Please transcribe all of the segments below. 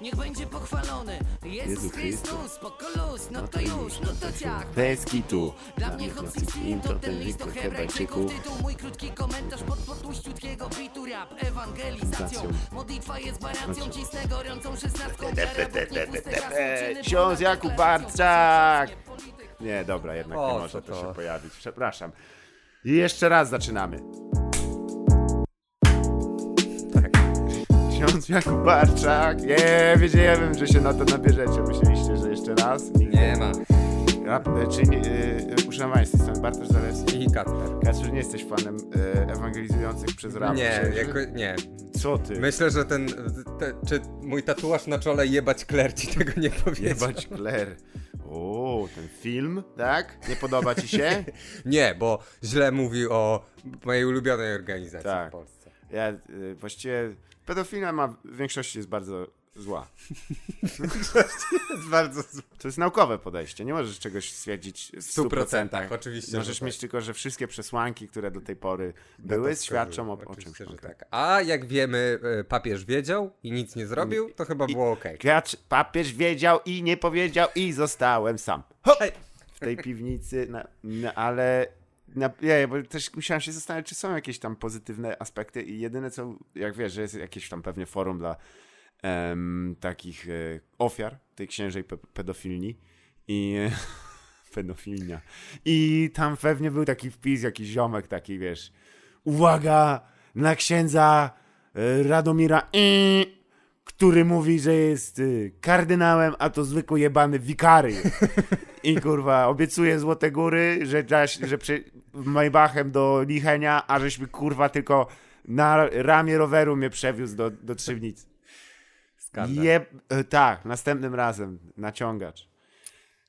Niech będzie pochwalony Jezus Jezu Chrystus, luz, no to już, no to ciach Bez kitu. Dla mnie hot 16 to ten list o hebrajczyków Tytuł mój krótki komentarz pod potłuściutkiego bitu Rap ewangelizacją Modlitwa jest gwarancją Cisnę gorącą szesnastką Ksiądz Jakub. Polityk- Nie, dobra, jednak O, nie może to? się pojawić. Przepraszam. I jeszcze raz zaczynamy. Ksiądz Jakub Barczak. Nie, wiedziałem, że się na to nabierzecie. Myśleliście, że jeszcze raz? Nigdy. Nie ma. Rap, e, czy nie, e, z tej strony, Bartosz Zalewski. I Kacper. Kacper, nie jesteś fanem e, ewangelizujących przez rap. Nie, jako, nie. Co ty? Myślę, że ten, te, czy mój tatuaż na czole jebać kler ci tego nie powiedział. Jebać Claire. O, ten film, tak? Nie podoba ci się? Nie, bo źle mówi o mojej ulubionej organizacji Tak. w Polsce. Ja y, właściwie pedofilia ma w większości jest bardzo zła. Jest bardzo zły. To jest naukowe podejście. Nie możesz czegoś stwierdzić w W 100%, 100%. oczywiście. Możesz że mieć tak. tylko, że wszystkie przesłanki, które do tej pory No były, to świadczą o, o czymś że tak. A jak wiemy, e, papież wiedział i nic nie zrobił, to chyba było okej. Klacz, papież wiedział i nie powiedział i zostałem sam. W tej piwnicy, ale na, nie, bo też musiałem się zastanawiać, czy są jakieś tam pozytywne aspekty i jedyne co, jak wiesz, że jest jakieś tam pewnie forum dla em, takich e, ofiar tej księżej pe pedofilni i e, pedofilnia. I tam pewnie był taki wpis, jakiś ziomek taki, wiesz, uwaga na księdza e, Radomira i który mówi, że jest y, kardynałem, a to zwykły jebany wikary. I kurwa, obiecuje Złote Góry, że, że przy Maybachem do Lichenia, a żeśmy kurwa tylko na ramię roweru mnie przewiózł do, do Trzywnicy. Skandal. Jeb... e, Tak, następnym razem naciągacz.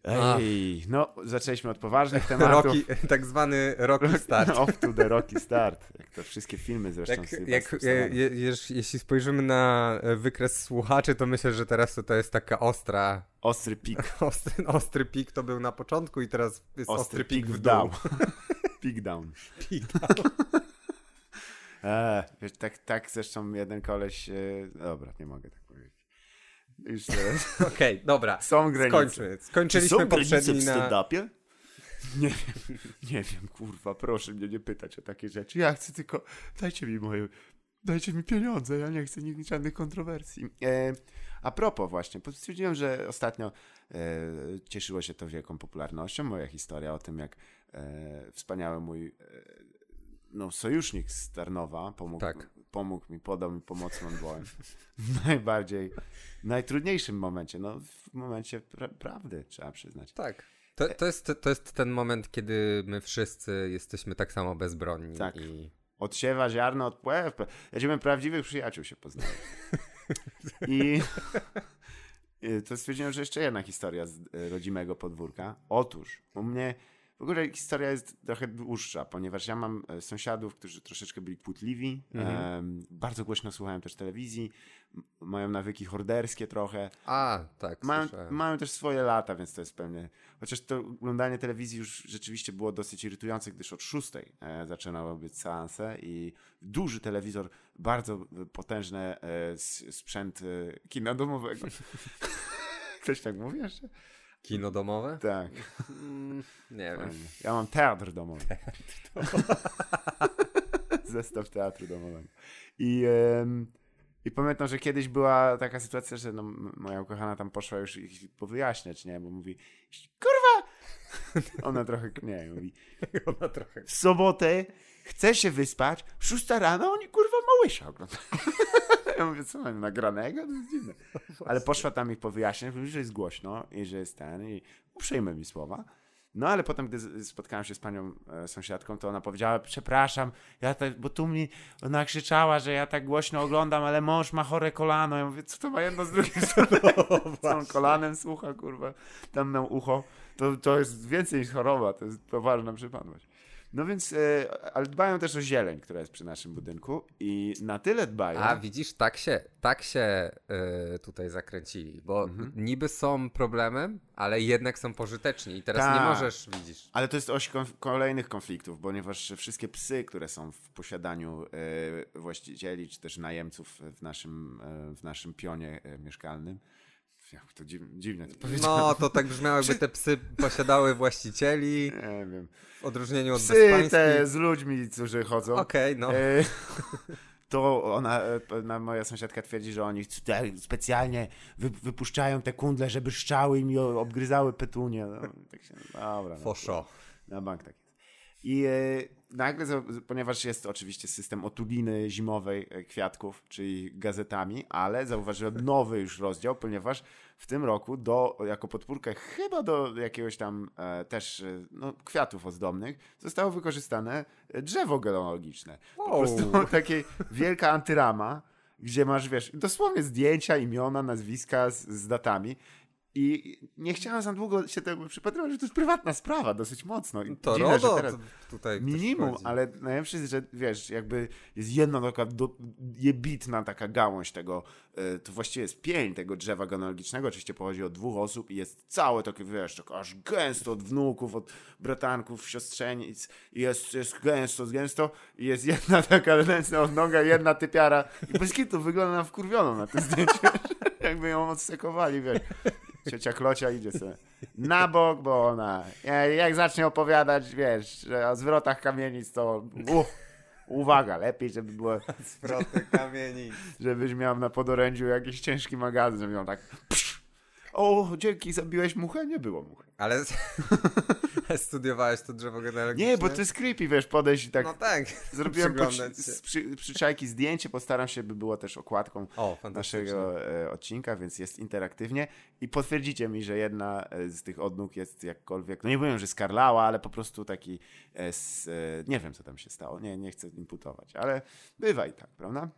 Ej, no zaczęliśmy od poważnych tematów. Rocky, tak zwany Rocky Start. Off to the Rocky Start. Jak to wszystkie filmy zresztą Jak, z jak, je, je, jeśli spojrzymy na e, wykres słuchaczy, to myślę, że teraz to, to jest taka ostra, Ostry pik. ostry, ostry pik to był na początku i teraz jest ostry, Ostry pik pik w dół. Pik down. Pik down. Eee, wiesz, tak, tak zresztą jeden koleś... E, dobra, nie mogę tak. Już teraz. Okej, dobra. Są granice. Skończmy. Skończyliśmy poprzedni na... stand-upie? Nie wiem, nie wiem, kurwa, proszę mnie nie pytać o takie rzeczy. Ja chcę tylko, dajcie mi moje, dajcie mi pieniądze, ja nie chcę nigdy żadnych kontrowersji. E, a propos właśnie, stwierdziłem, że ostatnio e, cieszyło się to wielką popularnością, moja historia o tym, jak e, wspaniały mój e, no, sojusznik z Tarnowa pomógł, Tak. Pomógł mi, podał mi pomocną dłoń w najbardziej, najtrudniejszym momencie, no w momencie pra- prawdy, trzeba przyznać. Tak. To, to, jest, to jest ten moment, kiedy my wszyscy jesteśmy tak samo bezbronni. Tak. I... Odsiewa ziarno od płew. Będziemy prawdziwych przyjaciół się poznali. I to stwierdziłem, że jeszcze jedna historia z e, rodzimego podwórka. Otóż u mnie w ogóle historia jest trochę dłuższa, ponieważ ja mam e, sąsiadów, którzy troszeczkę byli kłótliwi. em, bardzo głośno słuchają też telewizji. Mają nawyki horderskie trochę. A, tak, Mają, słyszałem. mają też swoje lata, więc to jest pewnie. Chociaż to oglądanie telewizji już rzeczywiście było dosyć irytujące, gdyż od szóstej e, zaczynały być seanse i duży telewizor, bardzo e, potężny sprzęt kina domowego. Ktoś tak mówi jeszcze? Kino domowe? Tak. Mm, nie wiem. fajnie. Ja mam teatr domowy. Zestaw teatru domowego. I, I pamiętam, że kiedyś była taka sytuacja, że no, moja ukochana tam poszła już ich powyjaśniać, nie? Bo mówi, kurwa! Ona trochę nie, mówi, Ona trochę... w sobotę chcę się wyspać, szósta rano, oni kurwa małysza oglądają. Ja mówię, co mam nagranego? To jest dziwne. Ale poszła tam ich mówi, że jest głośno i że jest ten i uprzejmy mi słowa. No ale potem, gdy spotkałem się z panią e, sąsiadką, to ona powiedziała, przepraszam, ja tak, bo tu mi ona krzyczała, że ja tak głośno oglądam, ale mąż ma chore kolano. Ja mówię, co to ma jedno z drugim? On kolanem słucha, kurwa. Tam miał ucho. to, to jest więcej niż choroba, to jest poważna przypadłość. No więc, e, ale dbają też o zieleń, która jest przy naszym budynku i na tyle dbają. A widzisz, tak się, tak się y, tutaj zakręcili, bo Mhm. niby są problemem, ale jednak są pożyteczni i teraz nie Tak. możesz, widzisz. Ale to jest oś konf- kolejnych konfliktów, ponieważ wszystkie psy, które są w posiadaniu e, właścicieli czy też najemców w naszym, e, w naszym pionie e, mieszkalnym. Jak to dziw, dziwne to powiedziałem. No, to tak brzmiało, jakby te psy posiadały właścicieli Nie wiem. w odróżnieniu od Psy te z ludźmi, którzy chodzą. Okej, no. E, to ona, ona, moja sąsiadka twierdzi, że oni tutaj specjalnie wy, wypuszczają te kundle, żeby szczały im i obgryzały petunie. No, tak się, dobra. no. Foszo. Na bank tak. I e, nagle, ponieważ jest oczywiście system otuliny zimowej e, kwiatków, czyli gazetami, ale zauważyłem nowy już rozdział, ponieważ w tym roku do, jako podpórkę chyba do jakiegoś tam e, też e, no, kwiatów ozdobnych zostało wykorzystane drzewo genealogiczne. Po Wow. prostu takie wielka antyrama, gdzie masz, wiesz, dosłownie zdjęcia, imiona, nazwiska z, z datami. I nie chciałem za długo się tego przypatrywać, że to jest prywatna sprawa, dosyć mocno. I To dziwne, RODO teraz- tutaj Minimum, ale najlepsze jest, że wiesz, jakby jest jedna taka do, jebitna taka gałąź tego, e, to właściwie jest pień tego drzewa genealogicznego, oczywiście pochodzi od dwóch osób i jest całe takie, wiesz, tak aż gęsto od wnuków, od bratanków, siostrzenic i jest, jest gęsto, gęsto. I jest jedna taka ręczna odnoga, jedna typiara. I bez kitu wygląda na wkurwioną na tym zdjęciu, jakby ją odsekowali, wiesz. Ciocia Klocia idzie sobie na bok, bo ona jak- zacznie opowiadać, wiesz, że o zwrotach kamienic, to uch, uwaga, lepiej, żeby było, Zwroty kamieni. żebyś miał na podorędziu jakiś ciężki magazyn, żeby miał tak psz, o, dzięki, zabiłeś muchę? Nie było muchy. Ale studiowałeś to drzewo genealogiczne? Nie, bo to jest creepy, wiesz, podejść i tak, No tak. zrobiłem z przy, przyczajki zdjęcie, postaram się, by było też okładką O, naszego e, odcinka, więc jest interaktywnie i potwierdzicie mi, że jedna e, z tych odnóg jest jakkolwiek, no nie powiem, że skarlała, ale po prostu taki, e, e, nie wiem co tam się stało, nie, nie chcę imputować, ale bywa i tak, prawda?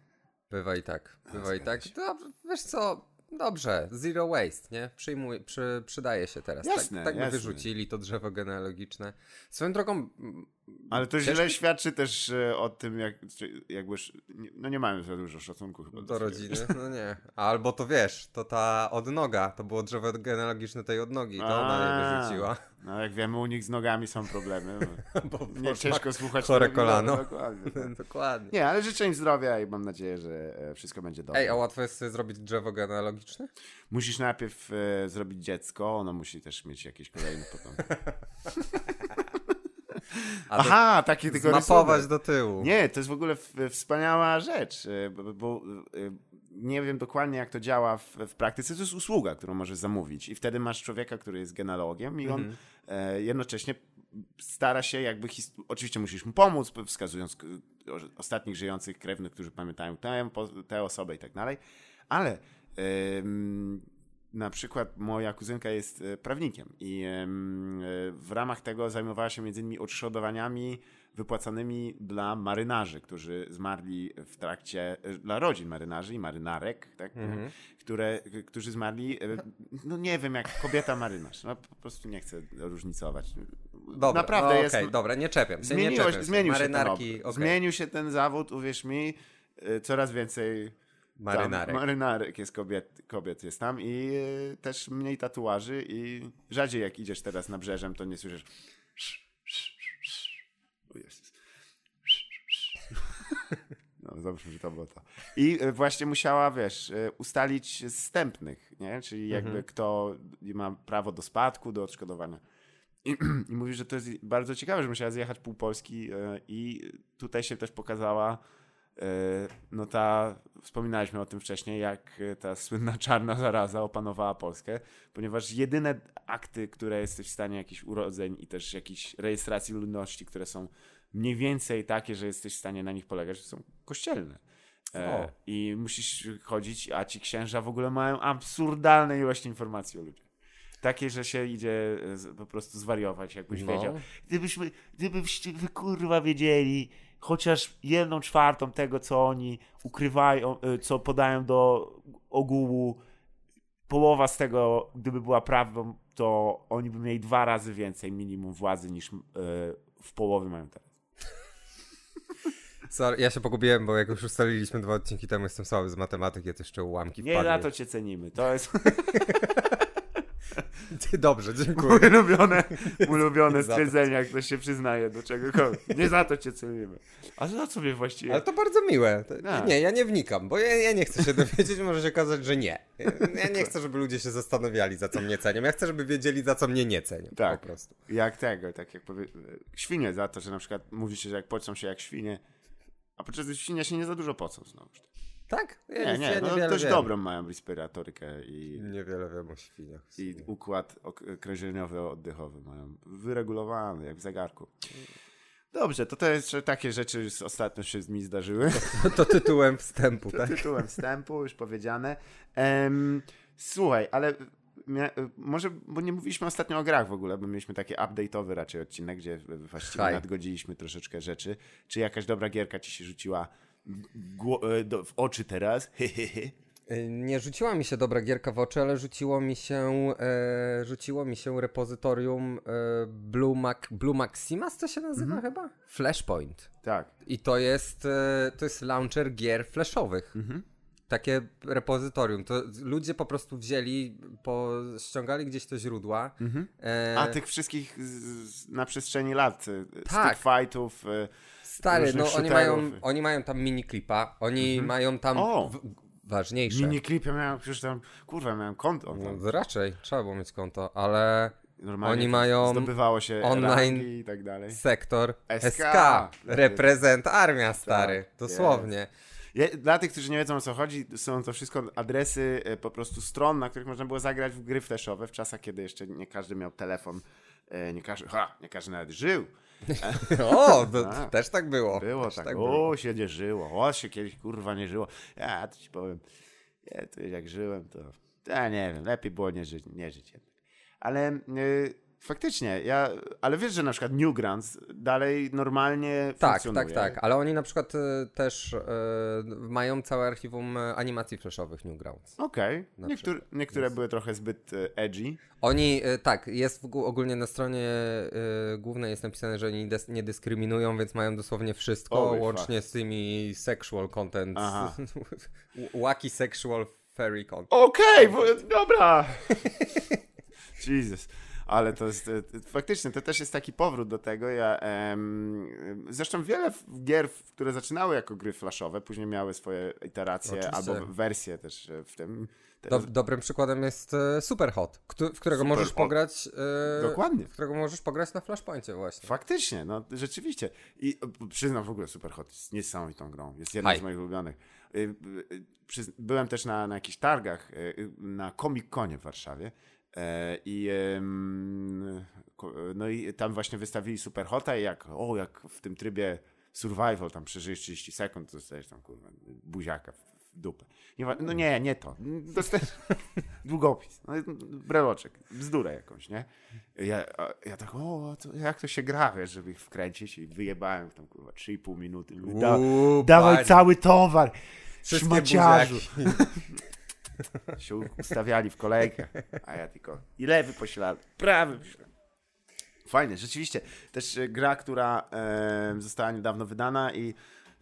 Bywa i tak, bywa i tak. To, wiesz co, dobrze, zero waste, nie? Przyjmuj, przy, przydaje się teraz. Jasne, tak tak by jasne. wyrzucili to drzewo genealogiczne. Swoją drogą... Ale to źle świadczy też o tym, jak, jakby, nie- no nie mamy za dużo szacunku chyba Do swojego- rodziny? No nie. Albo to wiesz, to ta odnoga, to było drzewo genealogiczne tej odnogi, to ona je A. wyrzuciła. No jak wiemy, u nich z nogami są problemy. Bo Nie poszła ciężko słuchać chore telewizora, kolano. Dokładnie. tak. Dokładnie. Nie, ale życzę im zdrowia i mam nadzieję, że e, wszystko będzie dobrze. Ej, a łatwo jest sobie zrobić drzewo genealogiczne? Musisz najpierw e, zrobić dziecko, ono musi też mieć jakieś kolejne potomki. Aha, takie tylko rysunek. do tyłu. Nie, to jest w ogóle wspaniała rzecz, e, bo, bo e, nie wiem dokładnie jak to działa w, w praktyce. To jest usługa, którą możesz zamówić i wtedy masz człowieka, który jest genealogiem i on Mhm. e, jednocześnie stara się jakby, oczywiście musisz mu pomóc, wskazując ostatnich żyjących krewnych, którzy pamiętają tę, tę osobę i tak dalej, ale na przykład moja kuzynka jest e, prawnikiem i e, w ramach tego zajmowała się między innymi odszkodowaniami wypłacanymi dla marynarzy, którzy zmarli w trakcie, e, dla rodzin marynarzy i marynarek, tak, Mhm. które, którzy zmarli, no nie wiem, jak kobieta marynarz, no po prostu nie chcę różnicować. Dobra, Naprawdę no, jest... okej, dobra, nie czepiam się, nie Zmieniło, czepiam zmienił, się ten, okej. zmienił się ten zawód, uwierz mi, coraz więcej tam Marynarek. marynarek jest kobiet, kobiet jest tam i y, też mniej tatuaży i rzadziej jak idziesz teraz na brzeżem, to nie słyszysz o Jezus. No, dobrze, że to było to. I y, właśnie musiała, wiesz, y, ustalić zstępnych, nie? Czyli jakby Mhm. kto ma prawo do spadku, do odszkodowania. I, I mówi, że to jest bardzo ciekawe, że musiała zjechać pół Polski e, i tutaj się też pokazała e, no ta, wspominaliśmy o tym wcześniej, jak e, ta słynna czarna zaraza opanowała Polskę, ponieważ jedyne akty, które jesteś w stanie jakichś urodzeń i też jakichś rejestracji ludności, które są mniej więcej takie, że jesteś w stanie na nich polegać, to są kościelne. E. I musisz chodzić, a ci księża w ogóle mają absurdalne ilości informacji o ludziach. Takie, że się idzie e, po prostu zwariować, jakbyś No. wiedział. Gdybyśmy, gdybyście wy kurwa wiedzieli chociaż jedną czwartą tego, co oni ukrywają, e, co podają do ogółu, połowa z tego, gdyby była prawdą, to oni by mieli dwa razy więcej minimum władzy niż e, w połowie mają teraz. Sorry, ja się pogubiłem, bo jak już ustaliliśmy dwa odcinki temu, jestem słaby z matematyki, to jeszcze ułamki Nie wpadły. na to cię cenimy. To jest Dobrze, dziękuję. ulubione, ulubione to. stwierdzenie, jak ktoś się przyznaje do czegokolwiek. Nie za to cię cenimy. A za co mnie właściwie? Ale to bardzo miłe. Tak. Nie, ja nie wnikam, bo ja, ja nie chcę się dowiedzieć, może się okazać, że nie. Ja nie chcę, żeby ludzie się zastanawiali, za co mnie cenią. Ja chcę, żeby wiedzieli, za co mnie nie cenią. Tak. Po prostu. Jak tego, tak jak powie... Świnie za to, że na przykład mówi się, że jak pocą się jak świnie, a podczas świnia się nie za dużo pocą znowu. Tak? Ja Nie, nie, ja no, dość wiem. dobrą mają respiratorykę i, Niewiele wiem o świniach. i układ krążeniowo-oddechowy mają wyregulowany, jak w zegarku. Dobrze, to to jeszcze takie rzeczy z ostatnio się mi zdarzyły. To tytułem wstępu, tak? Tytułem wstępu, już powiedziane. Em, słuchaj, ale mia- może, bo nie mówiliśmy ostatnio o grach w ogóle, bo mieliśmy taki update'owy raczej odcinek, gdzie właściwie Haj. nadgodziliśmy troszeczkę rzeczy. Czy jakaś dobra gierka ci się rzuciła do, w oczy teraz? Y, Nie rzuciła mi się dobra gierka w oczy, ale rzuciło mi się, e, rzuciło mi się repozytorium e, Blue, Mac, Blue to się nazywa Mhm. chyba? Flashpoint. tak. I to jest, e, to jest launcher gier flashowych. Mhm. Takie repozytorium. To ludzie po prostu wzięli, po, ściągali gdzieś te źródła. E, A tych wszystkich z, z, na przestrzeni lat, e, Tak. fightów, e, Stary, no oni mają, oni mają tam mini klipa, oni mają tam O! w, ważniejsze. miniklipy miałem, przecież tam, kurwa, miałem konto. No, raczej, trzeba było mieć konto, ale Normalnie oni mają zdobywało się online i tak dalej. sektor SK. SK, reprezent armia, stary, Tak, dosłownie. Ja, dla tych, którzy nie wiedzą o co chodzi, są to wszystko adresy e, po prostu stron, na których można było zagrać w gry flashowe w czasach, kiedy jeszcze nie każdy miał telefon, e, nie każdy, ha, nie każdy nawet żył. O, to, Tak. też tak było. Było też tak, było. o, się nie żyło, o, się kiedyś kurwa nie żyło. Ja to ci powiem, ja to jak żyłem, to ja nie wiem, lepiej było nie żyć, nie żyć jednak. Ale e, faktycznie, ja, ale wiesz, że na przykład Newgrounds dalej normalnie Tak, funkcjonuje. tak, tak, ale oni na przykład e, też e, mają całe archiwum e, animacji flashowych Newgrounds. Okej, Niektóre, przykład. niektóre były trochę zbyt edgy. Oni, tak, jest w, ogó- ogólnie na stronie głównej jest napisane, że oni des, nie dyskryminują, więc mają dosłownie wszystko, Oj, łącznie z tymi sexual content, wacky sexual fairy content. Okej, bo- dobra. Jesus. Ale to jest, e, faktycznie, to też jest taki powrót do tego. Ja, em, zresztą wiele gier, które zaczynały jako gry flashowe, później miały swoje iteracje Oczywiście. albo wersje też e, w tym. Do, Teraz, dobrym przykładem jest e, Superhot, w którego Superhot. możesz pograć. e, Dokładnie. W którego możesz pograć na Flashpoincie właśnie. Faktycznie, no rzeczywiście. I przyznam w ogóle Superhot jest niesamowitą grą. Jest jedną Aj. z moich ulubionych. Byłem też na, na jakichś targach, na Comic Conie w Warszawie. E, I, no i tam właśnie wystawili Superhota i jak, o, jak w tym trybie survival tam przeżyjesz 30 sekund, to dostajesz tam kurwa buziaka w, dupę. Nie, no nie, nie to. Dostajesz długopis, no, breloczek, bzdurę jakąś, nie? Ja, ja tak, o, to jak to się gra, wiesz, żeby ich wkręcić i wyjebałem w tam kurwa 3,5 minuty. Mówię, Da, Uuu, dawaj panie. cały towar, Wszystkie szmaciarzu. Się ustawiali w kolejkę, a ja tylko i lewy poślad, prawy poślad. Fajnie, rzeczywiście. Też e, gra, która em, została niedawno wydana i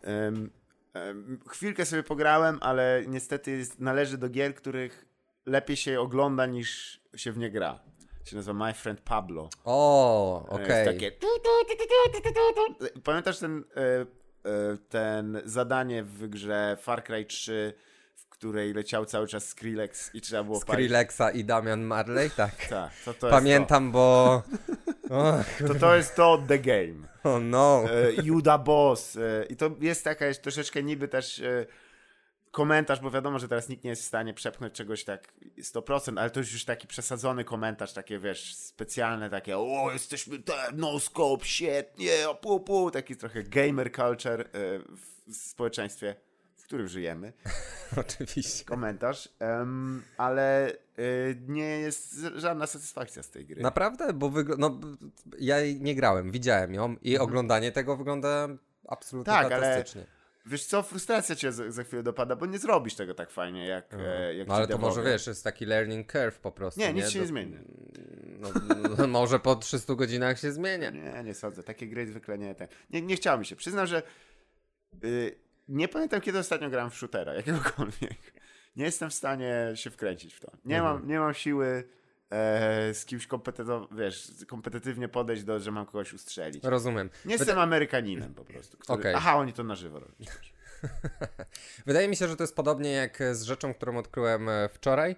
em, em, chwilkę sobie pograłem, ale niestety jest, należy do gier, których lepiej się ogląda niż się w nie gra. Się nazywa My Friend Pablo. O, E, okej. jest takie. Pamiętasz ten, e, e, ten zadanie w grze Far Cry 3, w której leciał cały czas Skrillex i trzeba było palić? Skrillexa i Damian Marley, tak. Tak, to, to Pamiętam, bo. O, Jest to. to to jest to The Game. oh no. E, Juda Boss. E, I to jest taka jest troszeczkę niby też e, komentarz, bo wiadomo, że teraz nikt nie jest w stanie przepchnąć czegoś tak 100%, ale to jest już taki przesadzony komentarz, takie wiesz, specjalne takie, o, jesteśmy ten, no scope, świetnie, pu, pu, taki trochę gamer culture e, w, w społeczeństwie, którym żyjemy. Oczywiście. Komentarz, em, ale e, nie jest żadna satysfakcja z tej gry. Naprawdę? Bo wygl- no, ja nie grałem, widziałem ją i oglądanie tego wygląda absolutnie Mhm. Tak, ale- fantastycznie. wiesz co, frustracja cię za, za chwilę dopada, bo nie zrobisz tego tak fajnie, jak, e, jak No ale to może wiesz, jest taki learning curve po prostu. Nie, nic się Do- nie zmieni. No, no, może po 300 godzinach się zmienia. Nie, nie sądzę. Takie gry zwykle nie. Nie, nie chciało mi się. Przyznam, że y, nie pamiętam, kiedy ostatnio grałem w shootera, jakiegokolwiek. Nie jestem w stanie się wkręcić w to. Nie, Mhm. mam, nie mam siły e, z kimś wiesz, kompetytywnie podejść do, że mam kogoś ustrzelić. Rozumiem. Nie jestem Amerykaninem po prostu. Który... Okej. Aha, oni to na żywo robią. Wydaje mi się, że to jest podobnie jak z rzeczą, którą odkryłem e, wczoraj.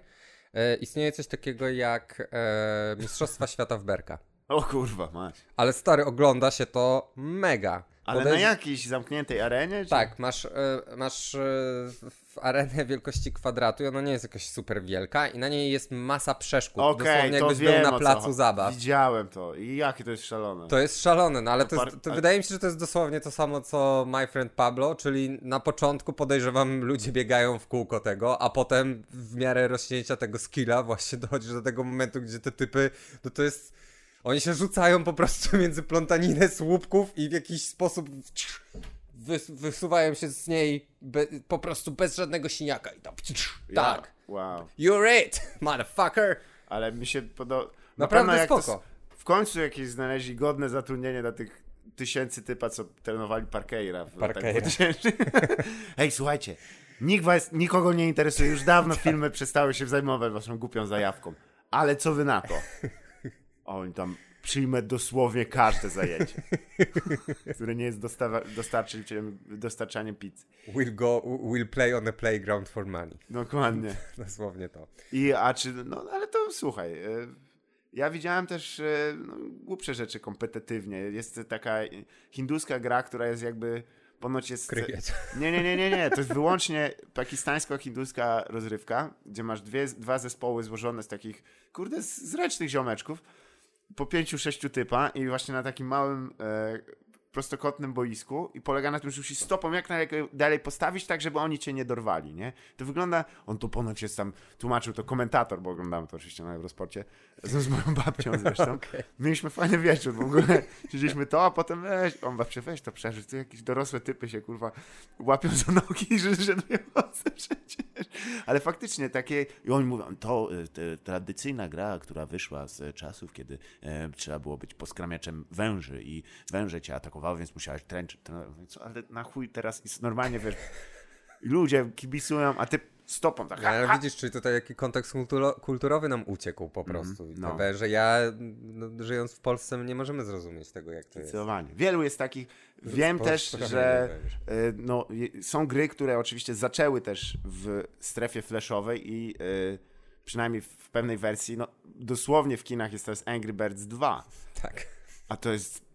E, istnieje coś takiego jak e, Mistrzostwa Świata w Berka. O kurwa, mać. Ale stary, ogląda się to mega. Ale Podejrz- na jakiejś zamkniętej arenie? Czy... Tak, masz, e, masz w- w arenę wielkości kwadratu i ona nie jest jakaś super wielka i na niej jest masa przeszkód. Okej, Dosłownie to jakbyś wiem był na co placu chodzi. zabaw. Widziałem to. I jakie to jest szalone. To jest szalone, no ale to, jest, to ale- wydaje mi się, że to jest dosłownie to samo co My Friend Pablo, czyli na początku podejrzewam ludzie biegają w kółko tego, a potem w miarę rozcięcia tego skilla właśnie dochodzisz do tego momentu, gdzie te typy, no to jest... Oni się rzucają po prostu między plątaninę słupków i w jakiś sposób wys wysuwają się z niej be, po prostu bez żadnego siniaka i tam... Tak. Wow. You're it, motherfucker! Ale mi się podoba. Naprawdę jak to spoko. w końcu jakieś znaleźli godne zatrudnienie dla tych tysięcy typa, co trenowali Parkeira. Parkeira. 2000. Ej, słuchajcie, nikt was, nikogo nie interesuje. Już dawno filmy przestały się zajmować waszą głupią zajawką. Ale co wy na to? A Oni tam przyjmę dosłownie każde zajęcie, które nie jest dostarczycielem, dostarczaniem pizzy. We'll go, we'll play on the playground for money. Dokładnie. Dosłownie to. I, a czy, no ale to słuchaj, e, ja widziałem też e, no, głupsze rzeczy kompetytywnie. Jest taka hinduska gra, która jest jakby ponoć jest... Nie, nie, nie, nie, nie. To jest wyłącznie pakistańsko-hinduska rozrywka, gdzie masz dwie, dwa zespoły złożone z takich, kurde, zręcznych ziomeczków, po pięciu, sześciu typa i właśnie na takim małym e, prostokątnym boisku i polega na tym, że musisz stopą jak najdalej postawić tak, żeby oni cię nie dorwali, nie? To wygląda, on tu ponoć jest tam, tłumaczył to komentator, bo oglądamy to oczywiście na Eurosporcie, z, moją babcią zresztą. Mieliśmy fajny wieczór, w ogóle siedzieliśmy to, a potem weź, on babcie, weź to przeżyć, tu jakieś dorosłe typy się kurwa łapią za nogi i że żenujące przecież. Ale faktycznie takie, i oni mówią, to y, te, tradycyjna gra, która wyszła z czasów, kiedy e, trzeba było być poskramiaczem węży i węże cię atakowały, więc musiałeś tręczyć. Ale na chuj teraz jest normalnie, wiesz, ludzie kibicują, a ty stopą tak. No, ale ha, widzisz, czyli tutaj jaki kontekst kulturo- kulturowy nam uciekł po prostu. I no. że ja, no, żyjąc w Polsce, nie możemy zrozumieć tego, jak to jest. Zdecydowanie. Wielu jest takich. Wiem też, że y, no, są gry, które oczywiście zaczęły też w strefie flashowej i y, przynajmniej w pewnej wersji, no dosłownie w kinach jest teraz Angry Birds 2, Tak, a to jest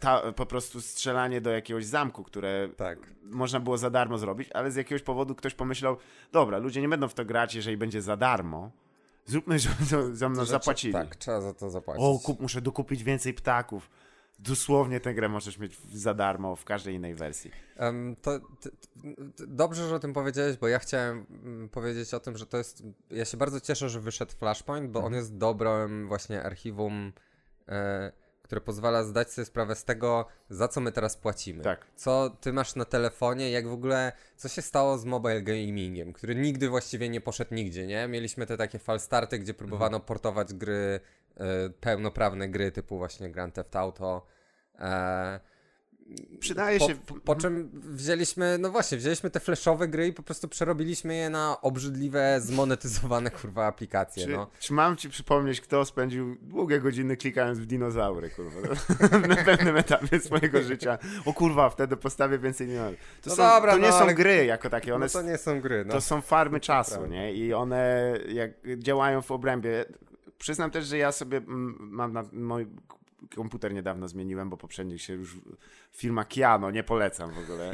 ta, po prostu strzelanie do jakiegoś zamku, które tak. można było za darmo zrobić, ale z jakiegoś powodu ktoś pomyślał, dobra, ludzie nie będą w to grać, jeżeli będzie za darmo, zróbmy, żeby za- mną Że- zapłacili. Tak, trzeba za to zapłacić. O, kup, muszę dokupić więcej ptaków. Dosłownie tę grę możesz mieć za darmo w każdej innej wersji. Em, to, t, t, t, dobrze, że o tym powiedziałeś, bo ja chciałem mm, powiedzieć o tym, że to jest. Ja się bardzo cieszę, że wyszedł Flashpoint, bo on Mhm. jest dobrym właśnie archiwum, e, które pozwala zdać sobie sprawę z tego, za co my teraz płacimy. Tak. Co ty masz na telefonie, jak w ogóle. Co się stało z mobile gamingiem, który nigdy właściwie nie poszedł nigdzie, nie? Mieliśmy te takie falstarty, gdzie próbowano Mhm. portować gry, e, pełnoprawne gry typu właśnie Grand Theft Auto. E, Przydaje po, się. po, po czym wzięliśmy, no właśnie, wzięliśmy te flashowe gry i po prostu przerobiliśmy je na obrzydliwe, zmonetyzowane kurwa aplikacje, Czy, no. czy mam ci przypomnieć, kto spędził długie godziny klikając w dinozaury, kurwa? na pewnym etapie swojego życia. O kurwa, wtedy postawię więcej dinozaury. To, No są, dobra, to nie no, są ale- gry jako takie, one No to nie są gry, no. To są farmy czasu, nie? I one jak działają w obrębie. Przyznam też, że ja sobie mm, mam na mój komputer niedawno zmieniłem, bo poprzednio się już firma Kiano, nie polecam w ogóle.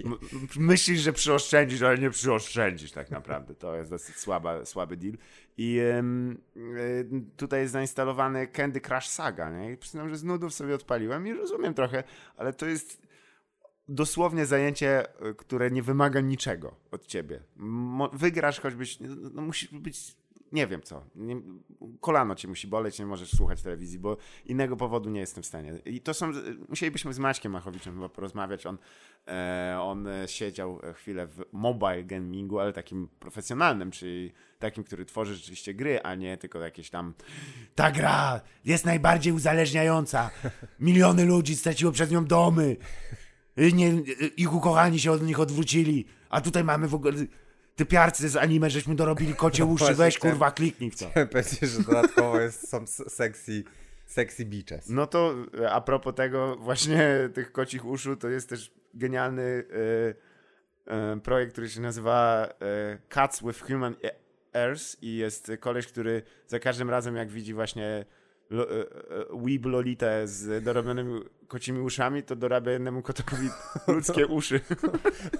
Myślisz, że przyoszczędzisz, ale nie przyoszczędzisz tak naprawdę. To jest dosyć słaba, słaby deal. I y, tutaj jest zainstalowany Candy Crush Saga, nie? I przyznam, że z nudów sobie odpaliłem i rozumiem trochę, ale to jest dosłownie zajęcie, y, które nie wymaga niczego od ciebie. Mo- wygrasz choćbyś, no, no musisz być nie wiem co. Nie, kolano cię musi boleć, nie możesz słuchać telewizji, bo innego powodu nie jestem w stanie. I to są, musielibyśmy z Maćkiem Machowiczem chyba porozmawiać. On, e, on siedział chwilę w mobile gamingu, ale takim profesjonalnym, czyli takim, który tworzy rzeczywiście gry, a nie tylko jakieś tam ta gra jest najbardziej uzależniająca. Miliony ludzi straciło przez nią domy. Nie, ich ukochani się od nich odwrócili. A tutaj mamy w ogóle ty piarcy z anime, żeśmy dorobili kocie uszy, Właśnie weź kurwa kliknij w to. Chciałem powiedzieć, że dodatkowo jest, są sexy, sexy beaches. No to e, a propos tego właśnie tych kocich uszu, to jest też genialny e, e, projekt, który się nazywa e, Cats with Human Ears i jest koleś, który za każdym razem jak widzi właśnie lo, e, e, Weeb Lolitę z dorobionymi kocimi uszami, to dorabia jednemu kotowi ludzkie uszy.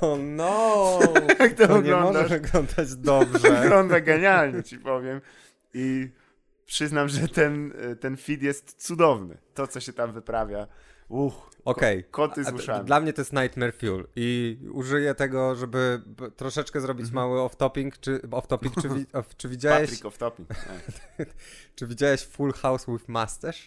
O no! Jak to To nie może oglądasz? wyglądać dobrze. Wygląda genialnie, ci powiem. I przyznam, że ten, ten feed jest cudowny. To, co się tam wyprawia. Uch, Okej. koty z uszami. Dla mnie to jest Nightmare Fuel i użyję tego, żeby troszeczkę zrobić Mhm. mały off-topping, czy, off-topic, czy, wi- off- czy widziałeś, Patrick of Topping. Nie. czy widziałeś Full House with Masters?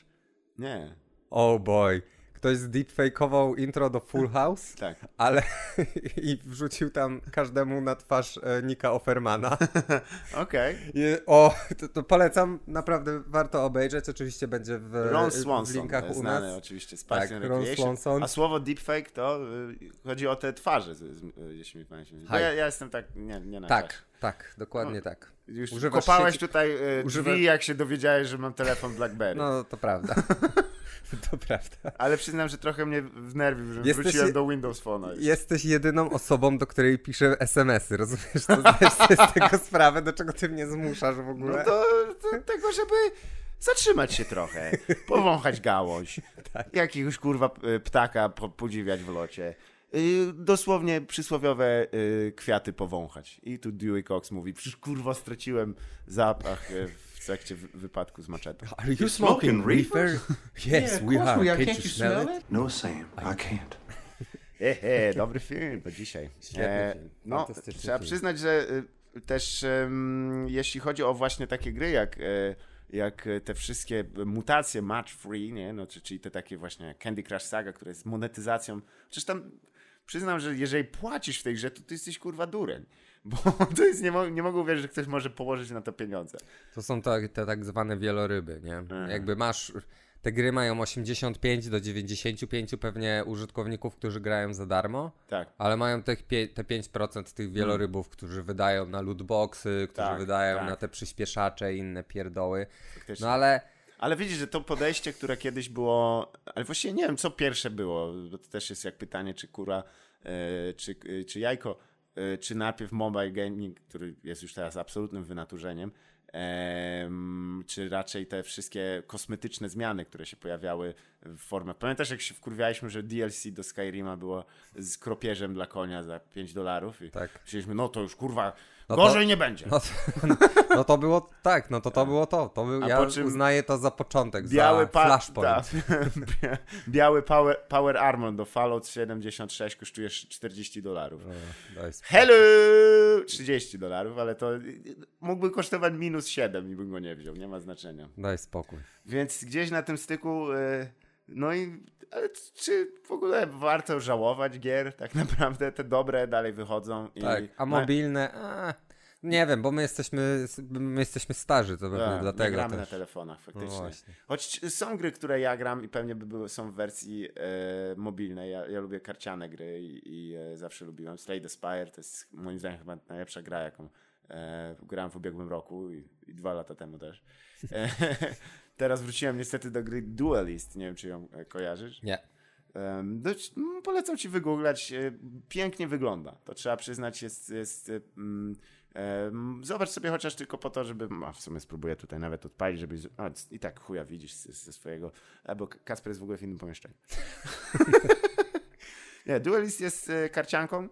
Nie, Oh boy. Ktoś zdeepfakeował intro do Full House, tak. ale i wrzucił tam każdemu na twarz e, Nika Offermana. Okej. I, o, to, to polecam, naprawdę warto obejrzeć, oczywiście będzie w, Ron w Swanson, linkach u znany nas. oczywiście z Tak, Ron. Swanson. A słowo deepfake to y, chodzi o te twarze, jeśli mi pamięć. Ja, ja jestem tak, nie, nie na Tak. Tak, dokładnie No. tak. Już Używasz kopałeś sieci- tutaj drzwi, używa- jak się dowiedziałeś, że mam telefon BlackBerry. No, to prawda. to prawda. Ale przyznam, że trochę mnie wnerwił, że Jesteś wróciłem do Windows Phone'a. Jesteś jedyną osobą, do której piszę SMS-y, rozumiesz? To zdajesz sobie z tego sprawę, do czego ty mnie zmuszasz w ogóle. No to, to tego, żeby zatrzymać się trochę, powąchać gałąź, Tak. jakiegoś kurwa p- ptaka po, podziwiać w locie. Y, dosłownie przysłowiowe y, kwiaty powąchać. I tu Dewey Cox mówi, przecież kurwa straciłem zapach y, w trakcie wy- wypadku z maczetą. Are you smoking reefer? Yes, we are. Can't you smell it? No, Sam, I can't. Hehe, dobry film, to dzisiaj. Film, No, trzeba przyznać, że też em, jeśli chodzi o właśnie takie gry jak, e, jak te wszystkie mutacje match free, nie? No, czy- czyli te takie właśnie Candy Crush Saga, które jest monetyzacją. Przecież tam przyznam, że jeżeli płacisz w tej grze, to ty jesteś kurwa dureń. Bo to jest, nie, mo- nie mogę uwierzyć, że ktoś może położyć na to pieniądze. To są te, te tak zwane wieloryby, nie? Jakby masz... Te gry mają 85 do 95 pewnie użytkowników, którzy grają za darmo, Tak. ale mają pie, te 5% tych wielorybów, którzy wydają na lootboxy, którzy Tak, wydają tak. na te przyspieszacze i inne pierdoły. No ale Ale widzisz, że to podejście, które kiedyś było, ale właściwie nie wiem, co pierwsze było, bo to też jest jak pytanie, czy kura, e, czy, e, czy jajko, e, czy najpierw mobile gaming, który jest już teraz absolutnym wynaturzeniem, em, czy raczej te wszystkie kosmetyczne zmiany, które się pojawiały w formach. Pamiętasz, jak się wkurwialiśmy, że DLC do Skyrima było z kropieżem dla konia za 5 dolarów i Tak. myśleliśmy, no to już kurwa, No to- gorzej nie będzie. no to, no to było tak, no to to było to. to był, ja uznaję to za początek, Biały, za pa- flashpoint. ta, biały power, power Armor do Fallout 76 kosztuje 40 dolarów. No. Hello! 30 dolarów, ale to mógłby kosztować minus 7 i bym go nie wziął, nie ma znaczenia. Daj spokój. Więc gdzieś na tym styku, e, no i ale czy w ogóle warto żałować gier? Tak naprawdę te dobre dalej wychodzą. I Tak, a mobilne, a, nie wiem, bo my jesteśmy, my jesteśmy starzy, to pewnie Tak, dlatego gramy na też. telefonach faktycznie. No. Choć są gry, które ja gram i pewnie by były, są w wersji e, mobilnej. Ja, ja lubię karciane gry i, i e, zawsze lubiłem. Slay the Spire to jest moim zdaniem chyba najlepsza gra, jaką e, grałem w ubiegłym roku i, i dwa lata temu też. Teraz wróciłem niestety do gry Duelist. Nie wiem, czy ją e, kojarzysz. Nie. Dość, mm, polecam ci wygooglać. e, Pięknie wygląda. To trzeba przyznać, jest. jest e, mm, zobacz sobie chociaż tylko po to, żeby. A w sumie spróbuję tutaj nawet odpalić, żeby. A, I tak chuja widzisz ze, swojego. Albo Kasper jest w ogóle w innym pomieszczeniu. Nie, Duelist jest karcianką,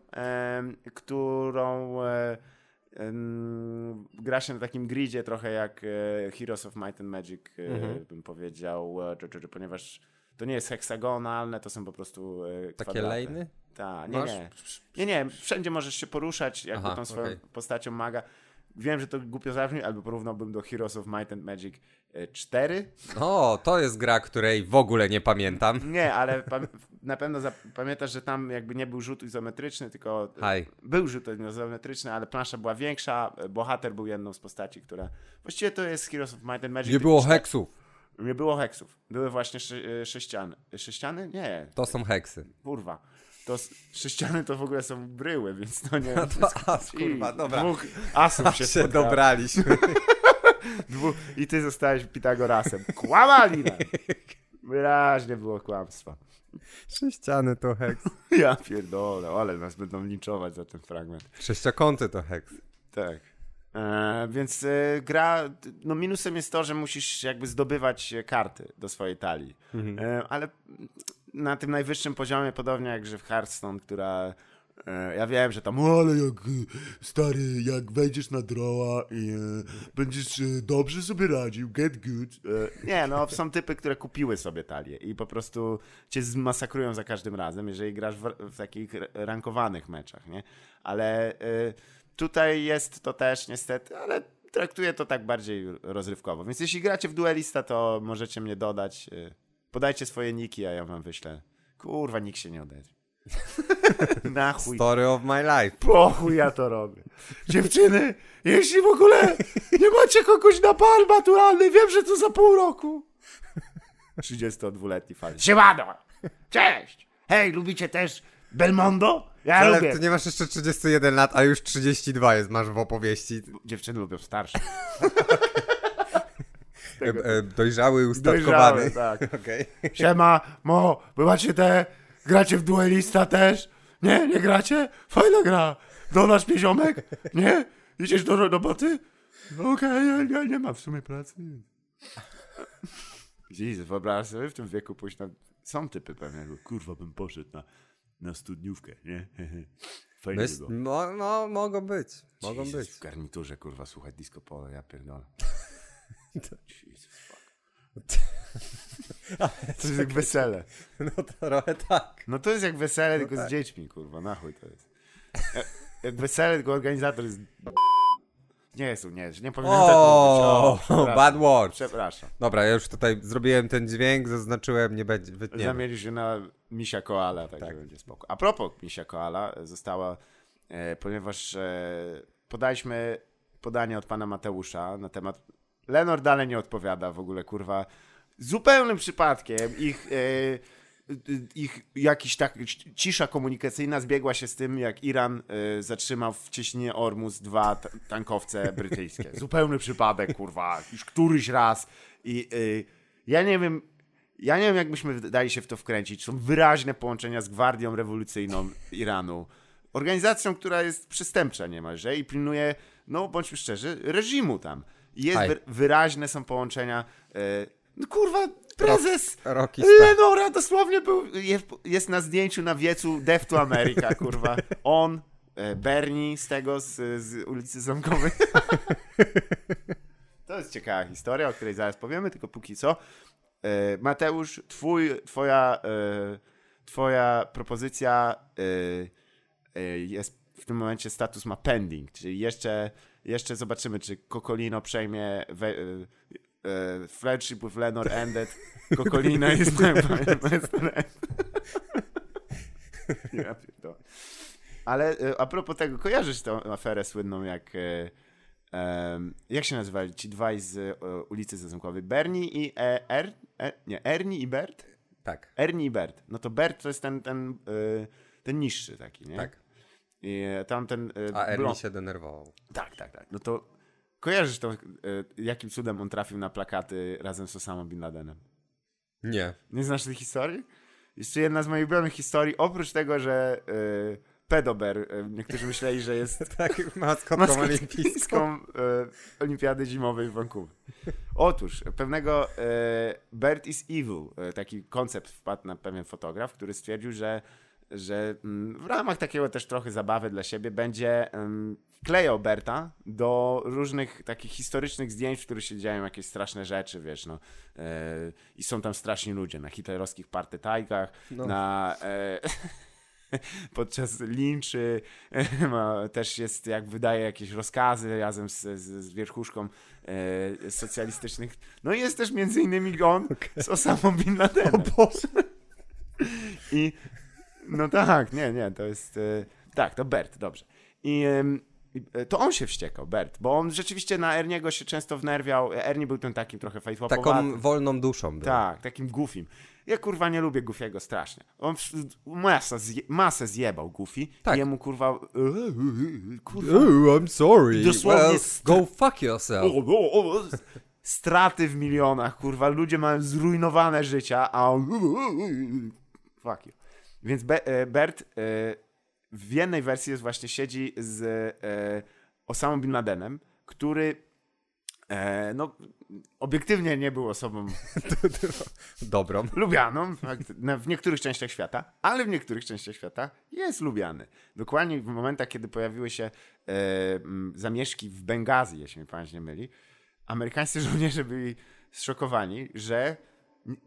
którą gra się na takim gridzie trochę jak e, Heroes of Might and Magic, e, Mhm. bym powiedział, e, ponieważ to nie jest heksagonalne, to są po prostu e, Takie kwadraty. lejny? Tak, nie, nie. Nie, nie, wszędzie możesz się poruszać jakby Aha, tą swoją okej. postacią maga. Wiem, że to głupio zabrzmi, ale porównałbym do Heroes of Might and Magic e, 4. O, to jest gra, której w ogóle nie pamiętam. Nie, ale na pewno pamiętasz, że tam jakby nie był rzut izometryczny, tylko Haj. był rzut izometryczny, ale plansza była większa, e, bohater był jedną z postaci, która... Właściwie to jest Heroes of Might and Magic. Nie było tylko heksów. Nie było heksów. Były właśnie sze- e, sześciany. E, Sześciany? Nie, To są heksy. kurwa. To sześciany to w ogóle są bryły, więc to nie... to as, kurwa, dobra. Dwóch asów się, Się dobraliśmy. I ty zostałeś Pitagorasem. Kłamali nam. Wyraźnie było kłamstwa. Sześciany to heks. Ja pierdolę, ale nas będą linczować za ten fragment. Sześciokąty to heks. Tak. E, więc e, gra, no minusem jest to, że musisz jakby zdobywać e, karty do swojej talii. E, ale na tym najwyższym poziomie, podobnie jak że w Hearthstone, która e, ja wiem, że tam, ale jak e, stary, jak wejdziesz na droła i e, będziesz e, dobrze sobie radził, get good. E, nie, no są typy, które kupiły sobie talię i po prostu cię zmasakrują za każdym razem, jeżeli grasz w, w takich rankowanych meczach, nie? Ale e, tutaj jest to też niestety, ale traktuję to tak bardziej rozrywkowo. Więc jeśli gracie w duelista, to możecie mnie dodać. Podajcie swoje niki, a ja wam wyślę. Kurwa, nikt się nie odezwie. Na chuj. Story of my life. Po chuj ja to robię. Dziewczyny, jeśli w ogóle nie macie kogoś na bal maturalny, wiem, że to za pół roku. 32-letni fan. Siemano! Cześć! Hej, lubicie też Belmondo? Ja Ale lubię. ty nie masz jeszcze 31 lat, a już 32 jest, masz w opowieści. Dziewczyny lubią starsze. E, e, dojrzały, ustatkowany. Dojrzałe, tak. Okej. Siema, mo, wy macie te, gracie w duelista też? Nie, nie gracie? Fajna gra. Donasz mnie ziomek? Nie? Idziesz do roboty? No Okej, ja, ja nie mam w sumie pracy. Jezus, wyobraź sobie w tym wieku pójść na... Są typy pewnie, kurwa bym poszedł na, na studniówkę, nie? Fajnie było. no, no, mogą być. Mogą Jezus, być. W garniturze, kurwa, słuchać disco polo, ja pierdolę. Jesus, fuck. To jest jak wesele. No to trochę tak. No to jest jak wesele, tylko tak. z dziećmi, kurwa, na chuj to jest. Jak, jak wesele, tylko organizator jest... Nie jest, nie, nie powinienem tak mówić. bad word. Przepraszam. Dobra, ja już tutaj zrobiłem ten dźwięk, zaznaczyłem, nie będzie, wytniemy. Na misia koala, także Tak. będzie spoko. A propos misia koala, e, została, e, ponieważ e, podaliśmy podanie od pana Mateusza na temat... Lenor dalej nie odpowiada w ogóle, kurwa. Zupełnym przypadkiem ich... E, ich jakiś tak cisza komunikacyjna zbiegła się z tym, jak Iran e, zatrzymał w cieśninie Ormus dwa ta- tankowce brytyjskie. Zupełny przypadek, kurwa, już któryś raz. I e, ja nie wiem, ja nie wiem, jak byśmy dali się w to wkręcić. Są wyraźne połączenia z Gwardią Rewolucyjną Iranu. Organizacją, która jest przestępcza niemalże i pilnuje, no bądźmy szczerzy, reżimu tam. Jest wyraźne są połączenia. E, no kurwa, prezes Star. Lenora dosłownie był, jest, jest na zdjęciu na wiecu Death to America, kurwa. On, e, Bernie z tego, z, z ulicy Zamkowej. To jest ciekawa historia, o której zaraz powiemy, tylko póki co. E, Mateusz, twój, twoja, twoja propozycja jest w tym momencie status ma pending, czyli jeszcze, jeszcze zobaczymy, czy Kokolino przejmie we, e, e, Friendship with Lenor ended. Kokolino jest. Ja pierdolę. Ale e, a propos tego, kojarzysz tę aferę słynną, jak e, jak się nazywali ci dwaj z e, ulicy Zazemkowej? Bernie i e, er, e, nie, Ernie i Bert? Tak, Ernie i Bert. No to Bert to jest ten, ten, ten niższy taki, nie? tak. I e, tamten... e, A Ernie blond- się denerwował. Tak, tak, tak. No to kojarzysz to, e, jakim cudem on trafił na plakaty razem z Osama Bin Ladenem? Nie. Nie znasz tej historii? Jeszcze jedna z moich ulubionych historii, oprócz tego, że y, pedober, niektórzy myśleli, że jest Tak, maskotką olimpijską. y, Olimpiady Zimowej w Vancouver. Otóż, pewnego y, Bird is Evil, y, taki koncept wpadł na pewien fotograf, który stwierdził, że że mm, w ramach takiego też trochę zabawy dla siebie będzie um, klejał Berta do różnych takich historycznych zdjęć, w których się dzieją jakieś straszne rzeczy, wiesz, no. E, I są tam straszni ludzie na hitlerowskich partytajkach, No. na... E, podczas linczy też jest, jak wydaje jakieś rozkazy razem z, z, z wierchuszką e, socjalistycznych. No i jest też między innymi on z Osamą Bin Ladenem. O Boże. I no tak, nie, nie, to jest. E, tak, to Bert, dobrze. I e, to on się wściekał, Bert, bo on rzeczywiście na Erniego się często wnerwiał. Ernie był tym takim trochę fajtłapowatym. Taką wolną duszą był. Tak, takim goofim. Ja kurwa nie lubię Goofiego strasznie. On masa zje, masę zjebał Goofy Tak. i jemu kurwa kurwa Oh, I'm sorry. Dosłownie Well, go fuck yourself. o, o, o, straty w milionach, kurwa, ludzie mają zrujnowane życia, a on fuck you. Więc Be e, Bert e, w jednej wersji jest właśnie siedzi z e, Osamą Bin Ladenem, który no obiektywnie nie był osobą Dobrą. lubianą w niektórych częściach świata, ale w niektórych częściach świata jest lubiany. Dokładnie w momentach, kiedy pojawiły się e, zamieszki w Bengazji, jeśli mnie pamięć nie myli, amerykańscy żołnierze byli zszokowani, że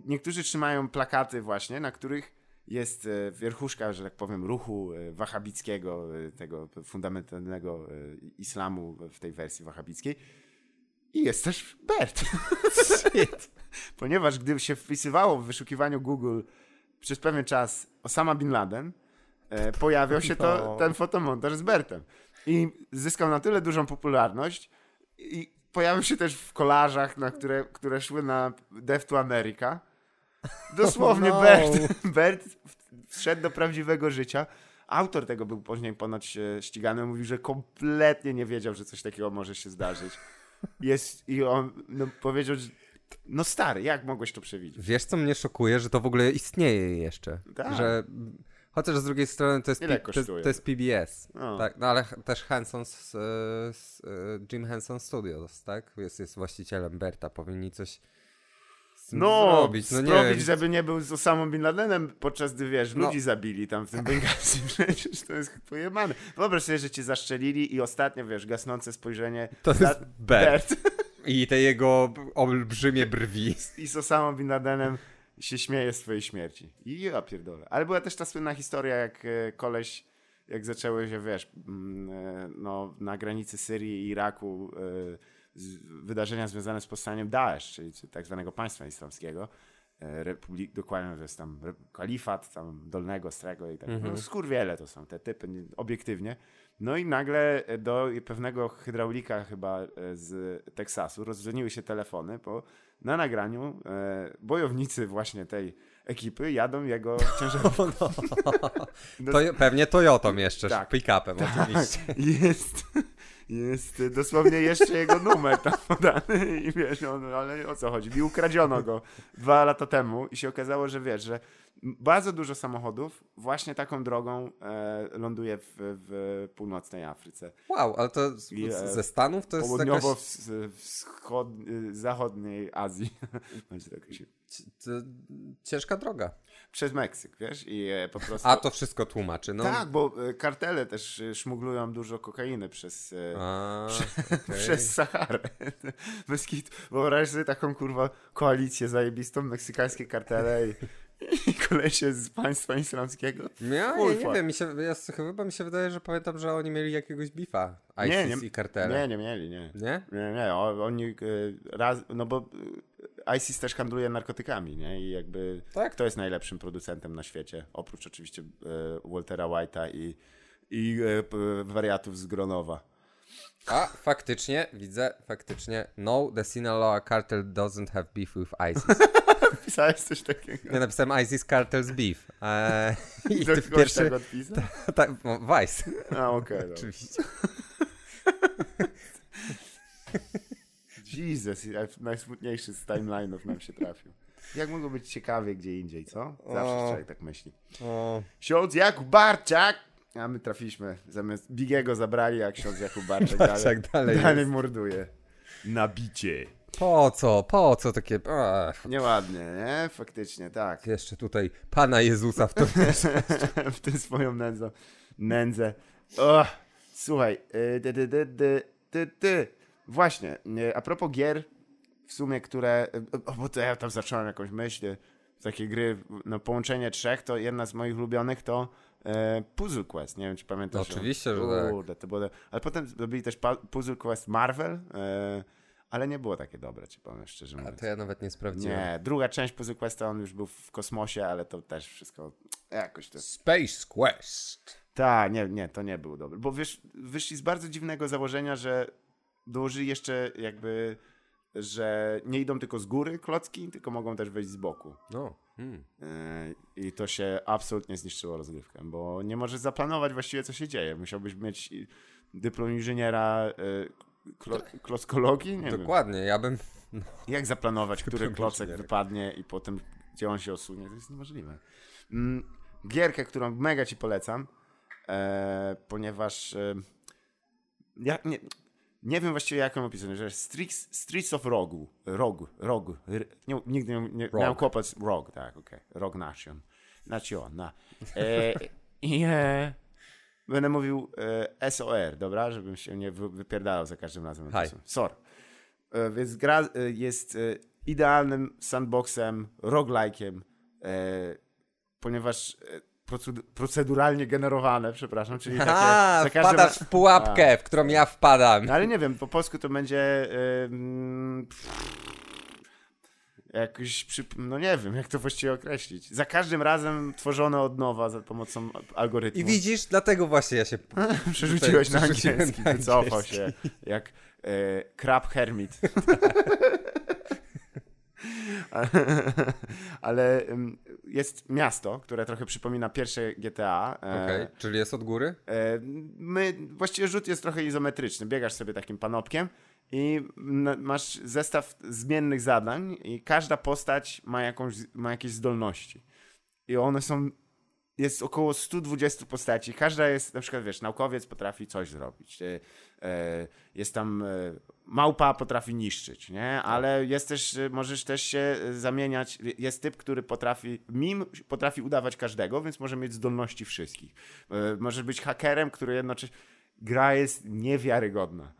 niektórzy trzymają plakaty właśnie, na których jest e, wierchuszka, że tak powiem, ruchu e, wahabickiego, e, tego fundamentalnego islamu w tej wersji wahabickiej. I jest też Bert. Ponieważ gdy się wpisywało w wyszukiwaniu Google przez pewien czas Osama Bin Laden, pojawiał się to, No. ten fotomontaż z Bertem. I zyskał na tyle dużą popularność i pojawił się też w kolażach, na które, które szły na Death to America. Dosłownie no. Bert, Bert wszedł do prawdziwego życia. Autor tego był później ponoć e, ścigany. Mówił, że kompletnie nie wiedział, że coś takiego może się zdarzyć. Jest, I on no, powiedział, że no stary, jak mogłeś to przewidzieć? Wiesz, co mnie szokuje, że to w ogóle istnieje jeszcze. Tak. Że, chociaż z drugiej strony to jest, Ile P- to, to jest PBS. No. Tak, no ale też Henson, z, e, z, e, Jim Henson Studios, tak? Jest, jest właścicielem Berta, powinni coś No, zrobić. No zrobić, żeby nie był z Osamą Bin Ladenem, podczas gdy, wiesz, No. ludzi zabili tam w tym Bengazji. Przecież to jest pojemane. Wyobraź sobie, że cię zaszczelili i ostatnio, wiesz, gasnące spojrzenie To za- jest Bert. I te jego olbrzymie brwi. i z Osamą Bin Ladenem się śmieje z twojej śmierci. I ja pierdolę. Ale była też ta słynna historia, jak e, koleś, jak zaczęły się, wiesz, mm, e, no, na granicy Syrii i Iraku e, wydarzenia związane z powstaniem Daesh, czyli tak zwanego państwa islamskiego. E, Republik, dokładnie to jest tam kalifat, tam dolnego, strego i tak. No, skurwiele to są te typy, nie- obiektywnie. No i nagle do pewnego hydraulika chyba e, z Teksasu rozdzwoniły się telefony, bo na nagraniu e, bojownicy właśnie tej ekipy jadą jego ciężarówką. To, pewnie Toyotą jeszcze, Tak. pick-upem oczywiście. Jest, jest dosłownie jeszcze jego numer tam podany i wiesz, on, ale o co chodzi? I ukradziono go dwa lata temu i się okazało, że wiesz, że bardzo dużo samochodów właśnie taką drogą e, ląduje w, w północnej Afryce. Wow, ale to z, I, e, ze Stanów to jest jakaś... Południowo-wschodniej Azji. Będzie to jakoś- to Ciężka droga. Przez Meksyk, wiesz? I e, po prostu... A to wszystko tłumaczy. No. Tak, bo e, kartele też szmuglują dużo kokainy przez, A, okej. przez Saharę. Bez kitu. Wyobraź sobie taką kurwa koalicję zajebistą, meksykańskie kartele i kolesie z państwa islamskiego. Ja, Chuj, ja nie fuck. wiem, mi się, ja, chyba mi się wydaje, że pamiętam, że oni mieli jakiegoś bifa. ISIS Nie, nie, i kartele. Nie, nie mieli, nie. Nie? Nie, nie, oni e, raz, no bo e, ISIS też handluje narkotykami, nie? I jakby Tak. kto jest najlepszym producentem na świecie? Oprócz oczywiście e, Waltera White'a i, i wariatów z Gronowa. A, faktycznie, widzę, faktycznie. No, the Sinaloa cartel doesn't have beef with ISIS. Pisałeś coś takiego? Ja napisałem ISIS cartel's beef. Eee, I ty pierwszy... tak odpisał? Tak, no, Vice. A, okej. dobra. Oczywiście. Jesus, najsmutniejszy z timeline'ów nam się trafił. Jak mogło być ciekawie gdzie indziej, co? Zawsze O. człowiek tak myśli. O, Ksiądz Jakub Barczak! A my trafiliśmy. Zamiast Bigiego zabrali, a ksiądz Jakub Barczak Barczak dalej, dalej dalej morduje. Nabicie. Po co, po co takie... Ach, Nieładnie, nie? Faktycznie, tak. jeszcze tutaj Pana Jezusa w to... w tę swoją nędzą. Nędzę. O, słuchaj. y, Dy, dy, dy, dy, dy, dy. Właśnie, y, a propos gier, w sumie, które... y, O, bo to ja tam zacząłem jakąś myśl. y, Takie gry, no połączenie trzech, to jedna z moich ulubionych to e, Puzzle Quest, nie wiem czy pamiętasz. Oczywiście, że tak. Kurde, to było, ale potem zrobili też Puzzle Quest Marvel, e, ale nie było takie dobre, ci powiem szczerze A mówiąc. to ja nawet nie sprawdziłem. Nie, druga część Puzzle Questa, on już był w kosmosie, ale to też wszystko jakoś to... Space Quest. Tak, nie, nie, to nie był dobry, bo wiesz, wyszli z bardzo dziwnego założenia, że dołożyli jeszcze jakby, że nie idą tylko z góry klocki, tylko mogą też wejść z boku. No. Hmm. Yy, I to się absolutnie zniszczyło rozgrywkę, bo nie możesz zaplanować właściwie, co się dzieje. Musiałbyś mieć dyplom inżyniera yy, klo, klockologii? Nie Dokładnie, ja bym. wiem. Jak zaplanować, który klocek wypadnie i potem gdzie on się osunie? To jest niemożliwe. Mm, gierkę, którą mega ci polecam, e, ponieważ e, ja nie, nie wiem właściwie jak ją opisać, że Streets, Streets of Rogu, Rogu, Rogu, nie, nigdy nie, nie miałem kłopot z Rog, tak, okej, Rogue Nation, Nation, na. E, I e, będę mówił e, SOR, dobra, żebym się nie wy, wypierdalał za każdym razem. SOR. E, więc gra e, jest e, idealnym sandboxem, roguelike'iem, e, ponieważ e, procedu- proceduralnie generowane, przepraszam, czyli takie... A, za każdym wpadasz w pułapkę, w którą ja wpadam. no ale nie wiem, po polsku to będzie. ym, jakoś przy, no nie wiem, jak to właściwie określić. Za każdym razem tworzone od nowa za pomocą algorytmu. I widzisz, dlatego właśnie ja się. Przerzuciłeś na angielski, wycofał się jak e, Crab Hermit. Ale jest miasto, które trochę przypomina pierwsze GTA. e, Okej, czyli jest od góry? E, My, właściwie rzut jest trochę izometryczny. Biegasz sobie takim panopkiem i masz zestaw zmiennych zadań i każda postać ma, jakąś, ma jakieś zdolności. I one są, jest około 120 postaci. Każda jest, na przykład wiesz, naukowiec potrafi coś zrobić. E, e, Jest tam e, małpa potrafi niszczyć, nie? Ale jest też, możesz też się zamieniać. Jest typ, który potrafi, mim potrafi udawać każdego, więc może mieć zdolności wszystkich. Możesz być hakerem, który jednocześnie. Gra jest niewiarygodna.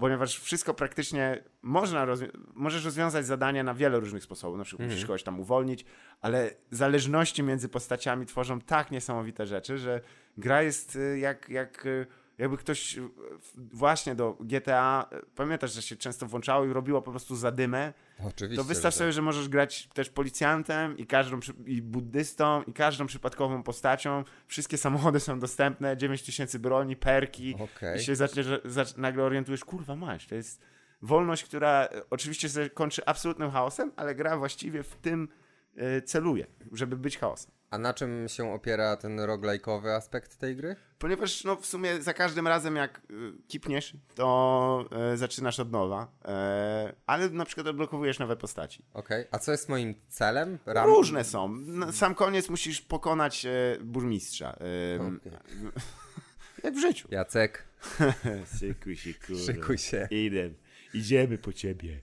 Ponieważ wszystko praktycznie można rozwi- możesz rozwiązać zadania na wiele różnych sposobów. Na przykład musisz kogoś tam uwolnić, ale zależności między postaciami tworzą tak niesamowite rzeczy, że gra jest y, jak, jak y, jakby ktoś w- właśnie do GTA, y, pamiętasz, że się często włączało i robiło po prostu zadymę, Oczywiście. to wystaw że sobie, że możesz grać też policjantem i każdą i buddystą i każdą przypadkową postacią. Wszystkie samochody są dostępne, 9000 broni, perki Okej. i się zacznie, że, zacz, nagle orientujesz, kurwa masz, to jest wolność, która e, oczywiście kończy absolutnym chaosem, ale gra właściwie w tym e, celuje, żeby być chaosem. A na czym się opiera ten roguelike'owy aspekt tej gry? Ponieważ no, w sumie za każdym razem jak y, kipniesz, to e, zaczynasz od nowa, e, ale na przykład odblokowujesz nowe postaci. Okej. A co jest moim celem? Ram... Różne są. Na sam koniec musisz pokonać e, burmistrza. Okej. Jak w życiu. Jacek, Szykuj się, kurwa. szykuj się. Idę. Idziemy po ciebie.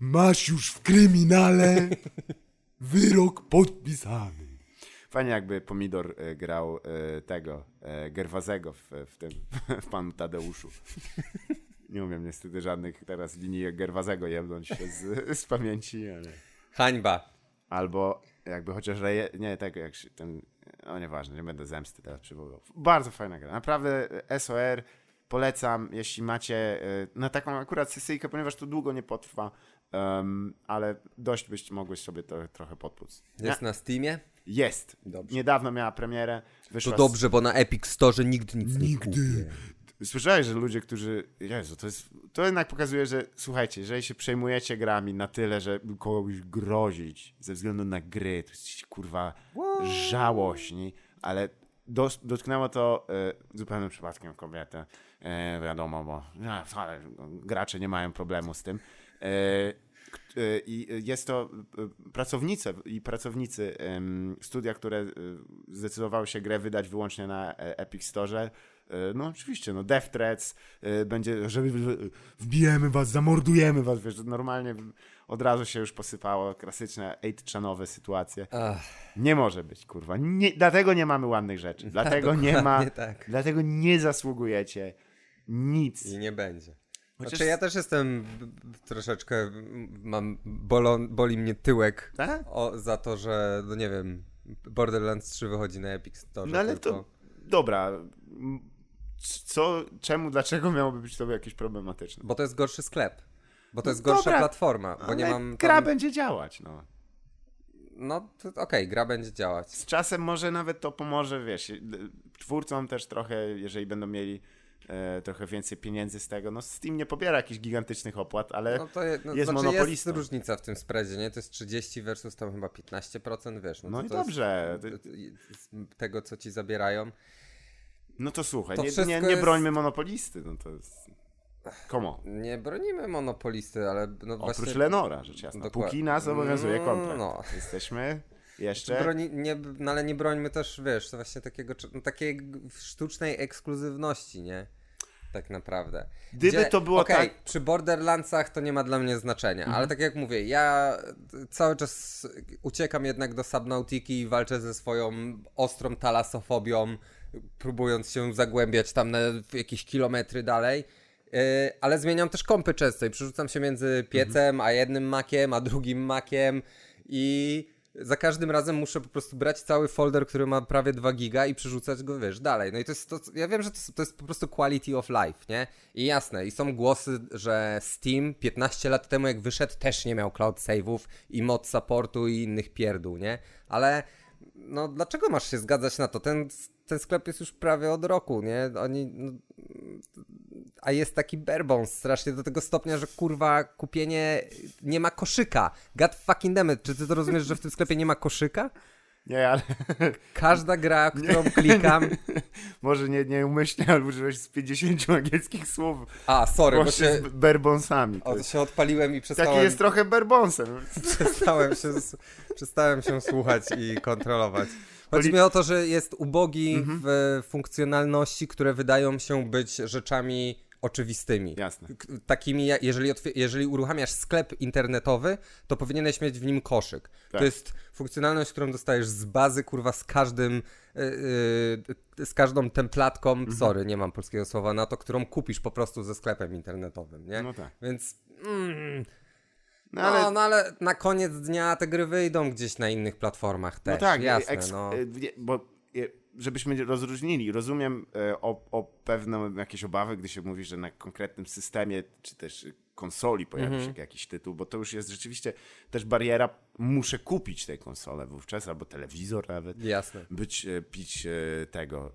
Masz już w kryminale wyrok podpisany. Fajnie jakby Pomidor e, grał e, tego, e, Gerwazego w, w tym, w Panu Tadeuszu. Nie umiem niestety żadnych teraz linii Gerwazego jebnąć z, z pamięci, ale... Hańba. Albo jakby chociaż reje... Nie, tego jak się ten... O nieważne, nie będę zemsty teraz przywoływał. Bardzo fajna gra. Naprawdę SOR polecam, jeśli macie na taką akurat sesyjkę, ponieważ to długo nie potrwa, em, ale dość byście mogłeś sobie to trochę podpóc. Jest na Steamie? Jest. Dobrze. Niedawno miała premierę. To Wyszła z- dobrze, bo na Epic Store nigdy nic nie kupię. Słyszałeś, że ludzie, którzy. Jezu, to jest. To jednak pokazuje, że słuchajcie, jeżeli się przejmujecie grami na tyle, że kogoś grozić ze względu na gry, to jesteście kurwa żałośni, ale dos, dotknęło to e, zupełnym przypadkiem kobietę. E, wiadomo, bo no, wcale gracze nie mają problemu z tym. E, I jest to e, pracownice i pracownicy studia, które e, zdecydowały się grę wydać wyłącznie na e, Epic Store. E, No oczywiście, no Death Threats e, będzie, że wbijemy was, zamordujemy was, wiesz, normalnie od razu się już posypało, klasyczne 8-chanowe sytuacje. Ach, Nie może być, kurwa. Nie, dlatego nie mamy ładnych rzeczy. Dlatego nie ma, tak. dlatego nie zasługujecie nic. I nie będzie. Chociaż- Znaczy ja też jestem troszeczkę, mam, boli mnie tyłek Tak? o, za to, że, no nie wiem, Borderlands 3 wychodzi na Epic Store. No ale tylko... to dobra, co, czemu, dlaczego miałoby być to jakieś problematyczne? Bo to jest gorszy sklep. Bo to No jest gorsza dobra, platforma. Bo nie mam. gra Tam... będzie działać, no. No, okej, gra będzie działać. Z czasem może nawet to pomoże, wiesz, twórcom też trochę, jeżeli będą mieli trochę więcej pieniędzy z tego. No Steam nie pobiera jakichś gigantycznych opłat, ale No to je, no, jest znaczy monopolistą. jest różnica w tym spreadzie, nie? To jest 30 versus tam chyba 15%, wiesz. No, no i jest- dobrze. z tego, co ci zabierają. No to słuchaj, To nie, nie, nie jest- brońmy monopolisty, no to jest... Come on. Nie bronimy monopolisty, ale no Oprócz właśnie... Lenora, rzecz jasna. Dokładnie. Póki nas obowiązuje No, kontrakt. no. Jesteśmy jeszcze... Broni, nie, no ale nie brońmy też, wiesz, to właśnie takiego, no, takiej sztucznej ekskluzywności, nie? Tak naprawdę. Gdyby to było okej, tak- przy Borderlandsach to nie ma dla mnie znaczenia, ale tak jak mówię, ja cały czas uciekam jednak do Subnautiki i walczę ze swoją ostrą talasofobią, próbując się zagłębiać tam na jakieś kilometry dalej. Yy, ale zmieniam też kąpy często i przerzucam się między piecem, a jednym makiem, a drugim makiem i za każdym razem muszę po prostu brać cały folder, który ma prawie 2 giga i przerzucać go, wiesz, dalej. No i to jest to, ja wiem, że to, to jest po prostu quality of life, nie? I jasne, i są głosy, że Steam 15 lat temu jak wyszedł też nie miał cloud save'ów i mod supportu i innych pierdół, nie? Ale no dlaczego masz się zgadzać na to? Ten, ten sklep jest już prawie od roku, nie? Oni... No, a jest taki barebone strasznie do tego stopnia, że kurwa kupienie nie ma koszyka. God fucking damn it. Czy ty to rozumiesz, że w tym sklepie nie ma koszyka? Nie, ale Każda gra, którą klikam... może nie, nieumyślnie, ale użyłeś z 50 angielskich słów A, sorry, bo się... z berbonsami. O, się odpaliłem i przestałem, Taki jest trochę berbonsem. przestałem, się, przestałem się słuchać i kontrolować. Chodzi mi o to, że jest ubogi Mhm. w funkcjonalności, które wydają się być rzeczami oczywistymi. Jasne. Takimi, jeżeli, jeżeli uruchamiasz sklep internetowy, to powinieneś mieć w nim koszyk. Tak. To jest funkcjonalność, którą dostajesz z bazy, kurwa, z każdym, yy, yy, z każdą templatką, Mhm. sorry, nie mam polskiego słowa na to, którą kupisz po prostu ze sklepem internetowym, nie? No tak. Więc, mm, No no, ale no ale na koniec dnia te gry wyjdą gdzieś na innych platformach też, No tak, jasne, eks- no. nie, bo żebyśmy rozróżnili, rozumiem e, o, o pewne jakieś obawy, gdy się mówi, że na konkretnym systemie, czy też konsoli pojawi Mhm. się jakiś tytuł, bo to już jest rzeczywiście też bariera, muszę kupić tę konsolę wówczas, albo telewizor nawet, Jasne. być, e, pić e, tego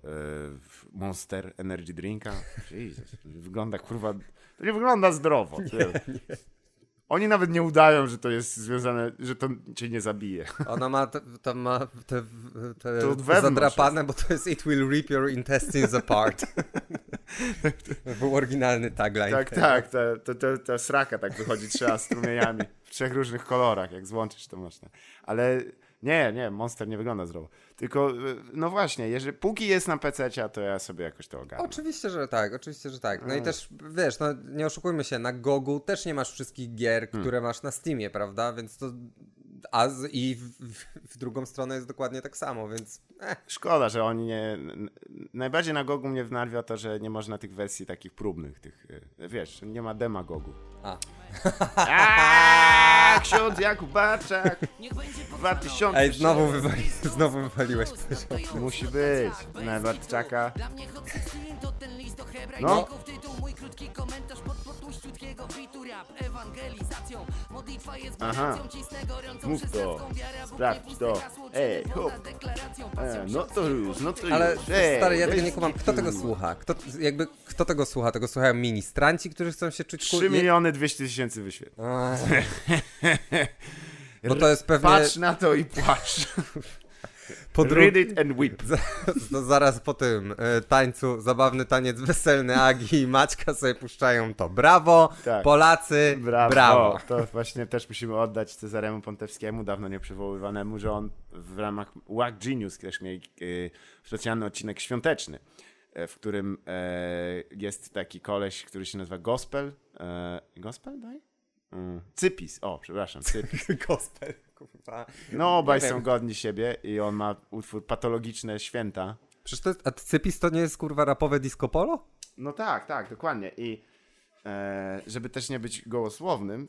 Monster Energy Drinka. Jezus, wygląda kurwa, to nie wygląda zdrowo. Oni nawet nie udają, że to jest związane, że to cię nie zabije. Ona ma, te, tam ma te, te To zadrapane, bo to jest It will rip your intestines apart. Był oryginalny tagline. Tak, tak, ta, ta, ta, ta sraka tak wychodzi trzema strumieniami w trzech różnych kolorach, jak złączysz to można. Ale nie, nie, Monster nie wygląda zdrowo. Tylko, y, no właśnie, jeżeli, póki jest na PC, to ja sobie jakoś to ogarnę. Oczywiście, że tak, oczywiście, że tak. No i No. też, wiesz, no nie oszukujmy się, na Gogu też nie masz wszystkich gier, Hmm. które masz na Steamie, prawda? Więc to... A z, i w, w, drugą stronę jest dokładnie tak samo, więc... Eh. Szkoda, że oni nie... Najbardziej na Gogu mnie wnerwia to, że nie można tych wersji takich próbnych, tych, y, wiesz, nie ma dema Gogu. A. Ksiądz Jakub Barczak, 2000. Ej, znowu, wywali, znowu wywaliłeś poziom. Musi być. Na Barczaka. No. Aha. Mów to. Sprawdź to. Ej, hop. E, no to już, no to już. Ale Ej, stary, ja tego nie kumam. Kto tego słucha? Kto, jakby, kto tego słucha? Tego słuchają ministranci, którzy chcą się czuć... 3 miliony 200 tysięcy wyświetleń. Bo to jest pewnie... Patrz na to i płacz. po dru- Read it and weep. No zaraz po tym e, tańcu, zabawny taniec weselny Agi i Maćka sobie puszczają to. Brawo, Tak. Polacy, Brawo. brawo. To właśnie też musimy oddać Cezaremu Pontewskiemu, dawno nieprzywoływanemu, że on w ramach Wack Genius też miał e, specjalny odcinek świąteczny, e, w którym jest taki koleś, który się nazywa Gospel. Gospel, daj? Mm. Cypis, o, przepraszam, Cypis. Gospel, kurwa. No, obaj są godni siebie i on ma utwór Patologiczne Święta. Przecież to jest, a Cypis to nie jest kurwa rapowe disco polo? No tak, tak, dokładnie. I e, żeby też nie być gołosłownym,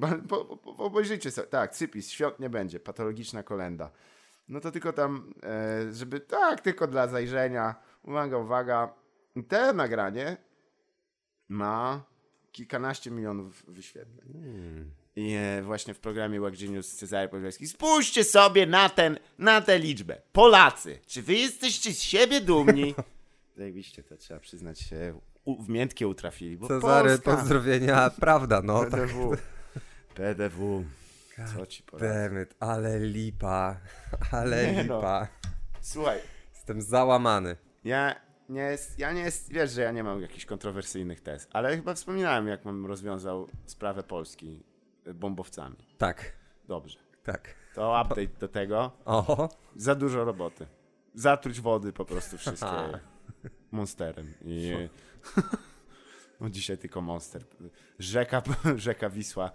po, po, po, obejrzyjcie sobie. Tak, Cypis, świąt nie będzie, patologiczna kolenda. No to tylko tam, e, żeby tak, tylko dla zajrzenia. Uwaga, uwaga. Te nagranie ma kilkanaście milionów wyświetleń. I e, właśnie w programie Work Genius Cezary Podwielski spójrzcie sobie na, ten, na tę liczbę. Polacy, czy wy jesteście z siebie dumni? Zajebiście to trzeba przyznać się. U, w miętkie utrafili, bo Cezary, Polska. pozdrowienia, prawda, no. Tak. PDW. PDW. Co ci? Demet, ale lipa, ale Nie no. lipa. Słuchaj, Jestem załamany. ja nie jest, ja nie jest, wiesz, że ja nie mam jakichś kontrowersyjnych tez, ale chyba wspominałem, jak mam rozwiązał sprawę Polski y, bombowcami. Tak, Dobrze. tak. To update do tego. O, Za dużo roboty. Zatruć wody po prostu wszystkie monsterem. I no dzisiaj tylko monster. Rzeka, rzeka Wisła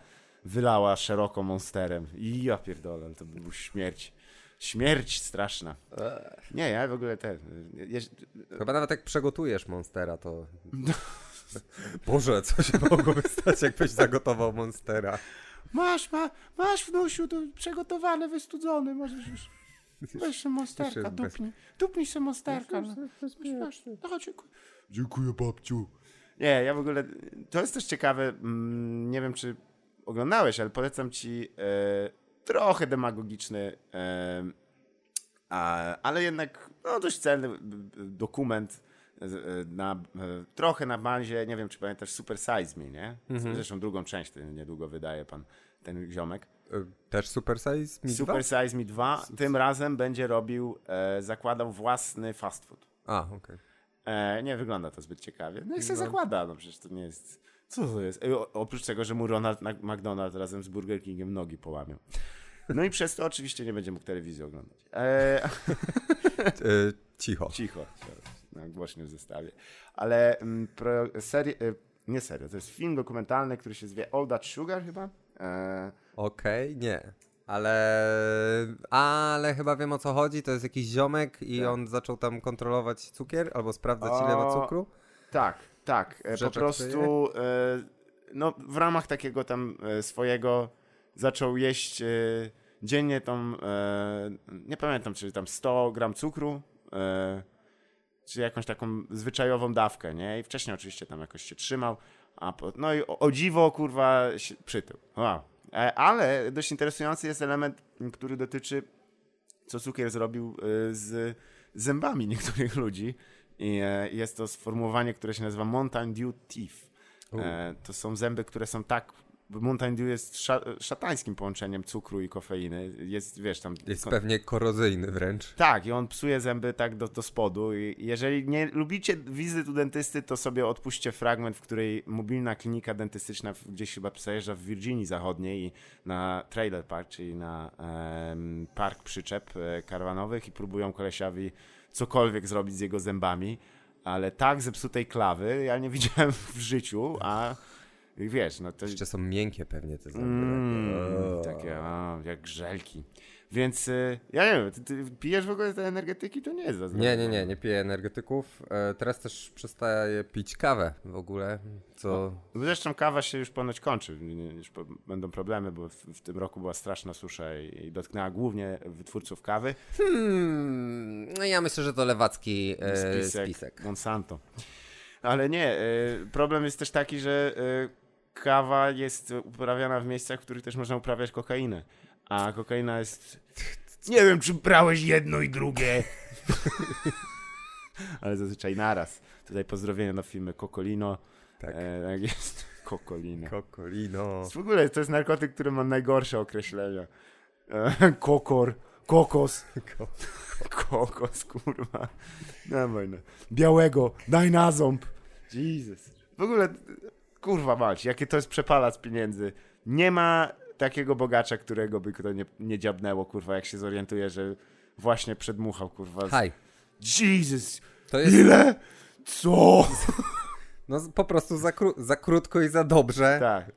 wylała szeroko monsterem. I ja pierdolę, to był śmierć. Śmierć straszna. Nie, ja w ogóle ten. jeż- chyba nawet jak przegotujesz Monstera, to... Boże, co się mogłoby stać, jakbyś zagotował Monstera? Masz, ma, masz wnusiu, to przygotowany, wystudzony, możesz już. Weź się monsterka, dupnij. Dupnij się monsterka. No. No, dziękuję. Dziękuję, babciu. Nie, ja w ogóle, to jest też ciekawe, mm, nie wiem czy oglądałeś, ale polecam ci e, trochę demagogiczny, e, ale jednak no, dość celny dokument e, na, e, trochę na bazie, nie wiem czy pamiętasz, Super Size Me, nie? Zresztą drugą część ten niedługo wydaje pan, ten ziomek. Y, Też Super Size Mi Super 2? Size Me 2 tym razem będzie robił, e, zakładał własny fast food. A, okej. E, nie wygląda to zbyt ciekawie. No i się No. zakłada, no przecież to nie jest... Co to jest? O, oprócz tego, że mu Ronald McDonald razem z Burger Kingiem nogi połamią. No i przez to oczywiście nie będzie mógł telewizji oglądać. E, Y, Cicho. cicho, na głośnym zestawie. Ale mm, pro, seri, e, nie serio, to jest film dokumentalny, który się zwie All That Sugar chyba. E, Okej, nie. Ale, ale chyba wiem o co chodzi. To jest jakiś ziomek i Tak. on zaczął tam kontrolować cukier albo sprawdzać ile ma O, cukru. Tak, tak. E, Po prostu e, no, w ramach takiego tam e, swojego zaczął jeść dziennie tą, nie pamiętam, czy tam 100 gram cukru, czy jakąś taką zwyczajową dawkę, nie? I wcześniej oczywiście tam jakoś się trzymał, a po, no i o, o dziwo, kurwa, się przytył. Wow. Ale dość interesujący jest element, który dotyczy co cukier zrobił z zębami niektórych ludzi. I e, jest to sformułowanie, które się nazywa Mountain Dew Teeth. E, to są zęby, które są tak. Mountain Dew jest sza, szatańskim połączeniem cukru i kofeiny. Jest, wiesz, tam. Jest pewnie korozyjny wręcz. tak, i on psuje zęby tak do, do spodu. I jeżeli nie lubicie wizyt u dentysty, to sobie odpuśćcie fragment, w której mobilna klinika dentystyczna gdzieś chyba przejeżdża w Virginii Zachodniej i na trailer park, czyli na park przyczep e, karwanowych i próbują kolesiowi cokolwiek zrobić z jego zębami, ale tak zepsutej klawy ja nie widziałem w życiu, a wiesz, no to Jeszcze są miękkie pewnie te zęby. Mm, takie. O. jak grzelki. Więc y, ja nie wiem, ty, ty pijesz w ogóle te energetyki? To nie jest za. Nie, nie, nie, nie piję energetyków. E, teraz też przestaję pić kawę w ogóle, co... Zresztą kawa się już ponoć kończy, już będą problemy, bo w, w tym roku była straszna susza i, i dotknęła głównie wytwórców kawy. Hmm, no ja myślę, że to lewacki e, Spisek, spisek. Monsanto. Ale nie, y, problem jest też taki, że y, kawa jest uprawiana w miejscach, w których też można uprawiać kokainę. A kokaina jest... Nie wiem, czy brałeś jedno i drugie. Ale zazwyczaj naraz. Tutaj pozdrowienia na filmie Kokolino. Tak. E, tak jest. Kokolino. Kokolino. W ogóle to jest narkotyk, który ma najgorsze określenia. E, kokor, kokos, kokos, kurwa. No. Białego, daj na ząb. Jesus. W ogóle, kurwa mać, jakie to jest przepalac pieniędzy. Nie ma takiego bogacza, którego by kto nie, nie dziabnęło, kurwa, jak się zorientuje, że właśnie przedmuchał, kurwa. z- Haj, Jesus! to jest Ile? Co? no, po prostu za, kró- za krótko i za dobrze. tak.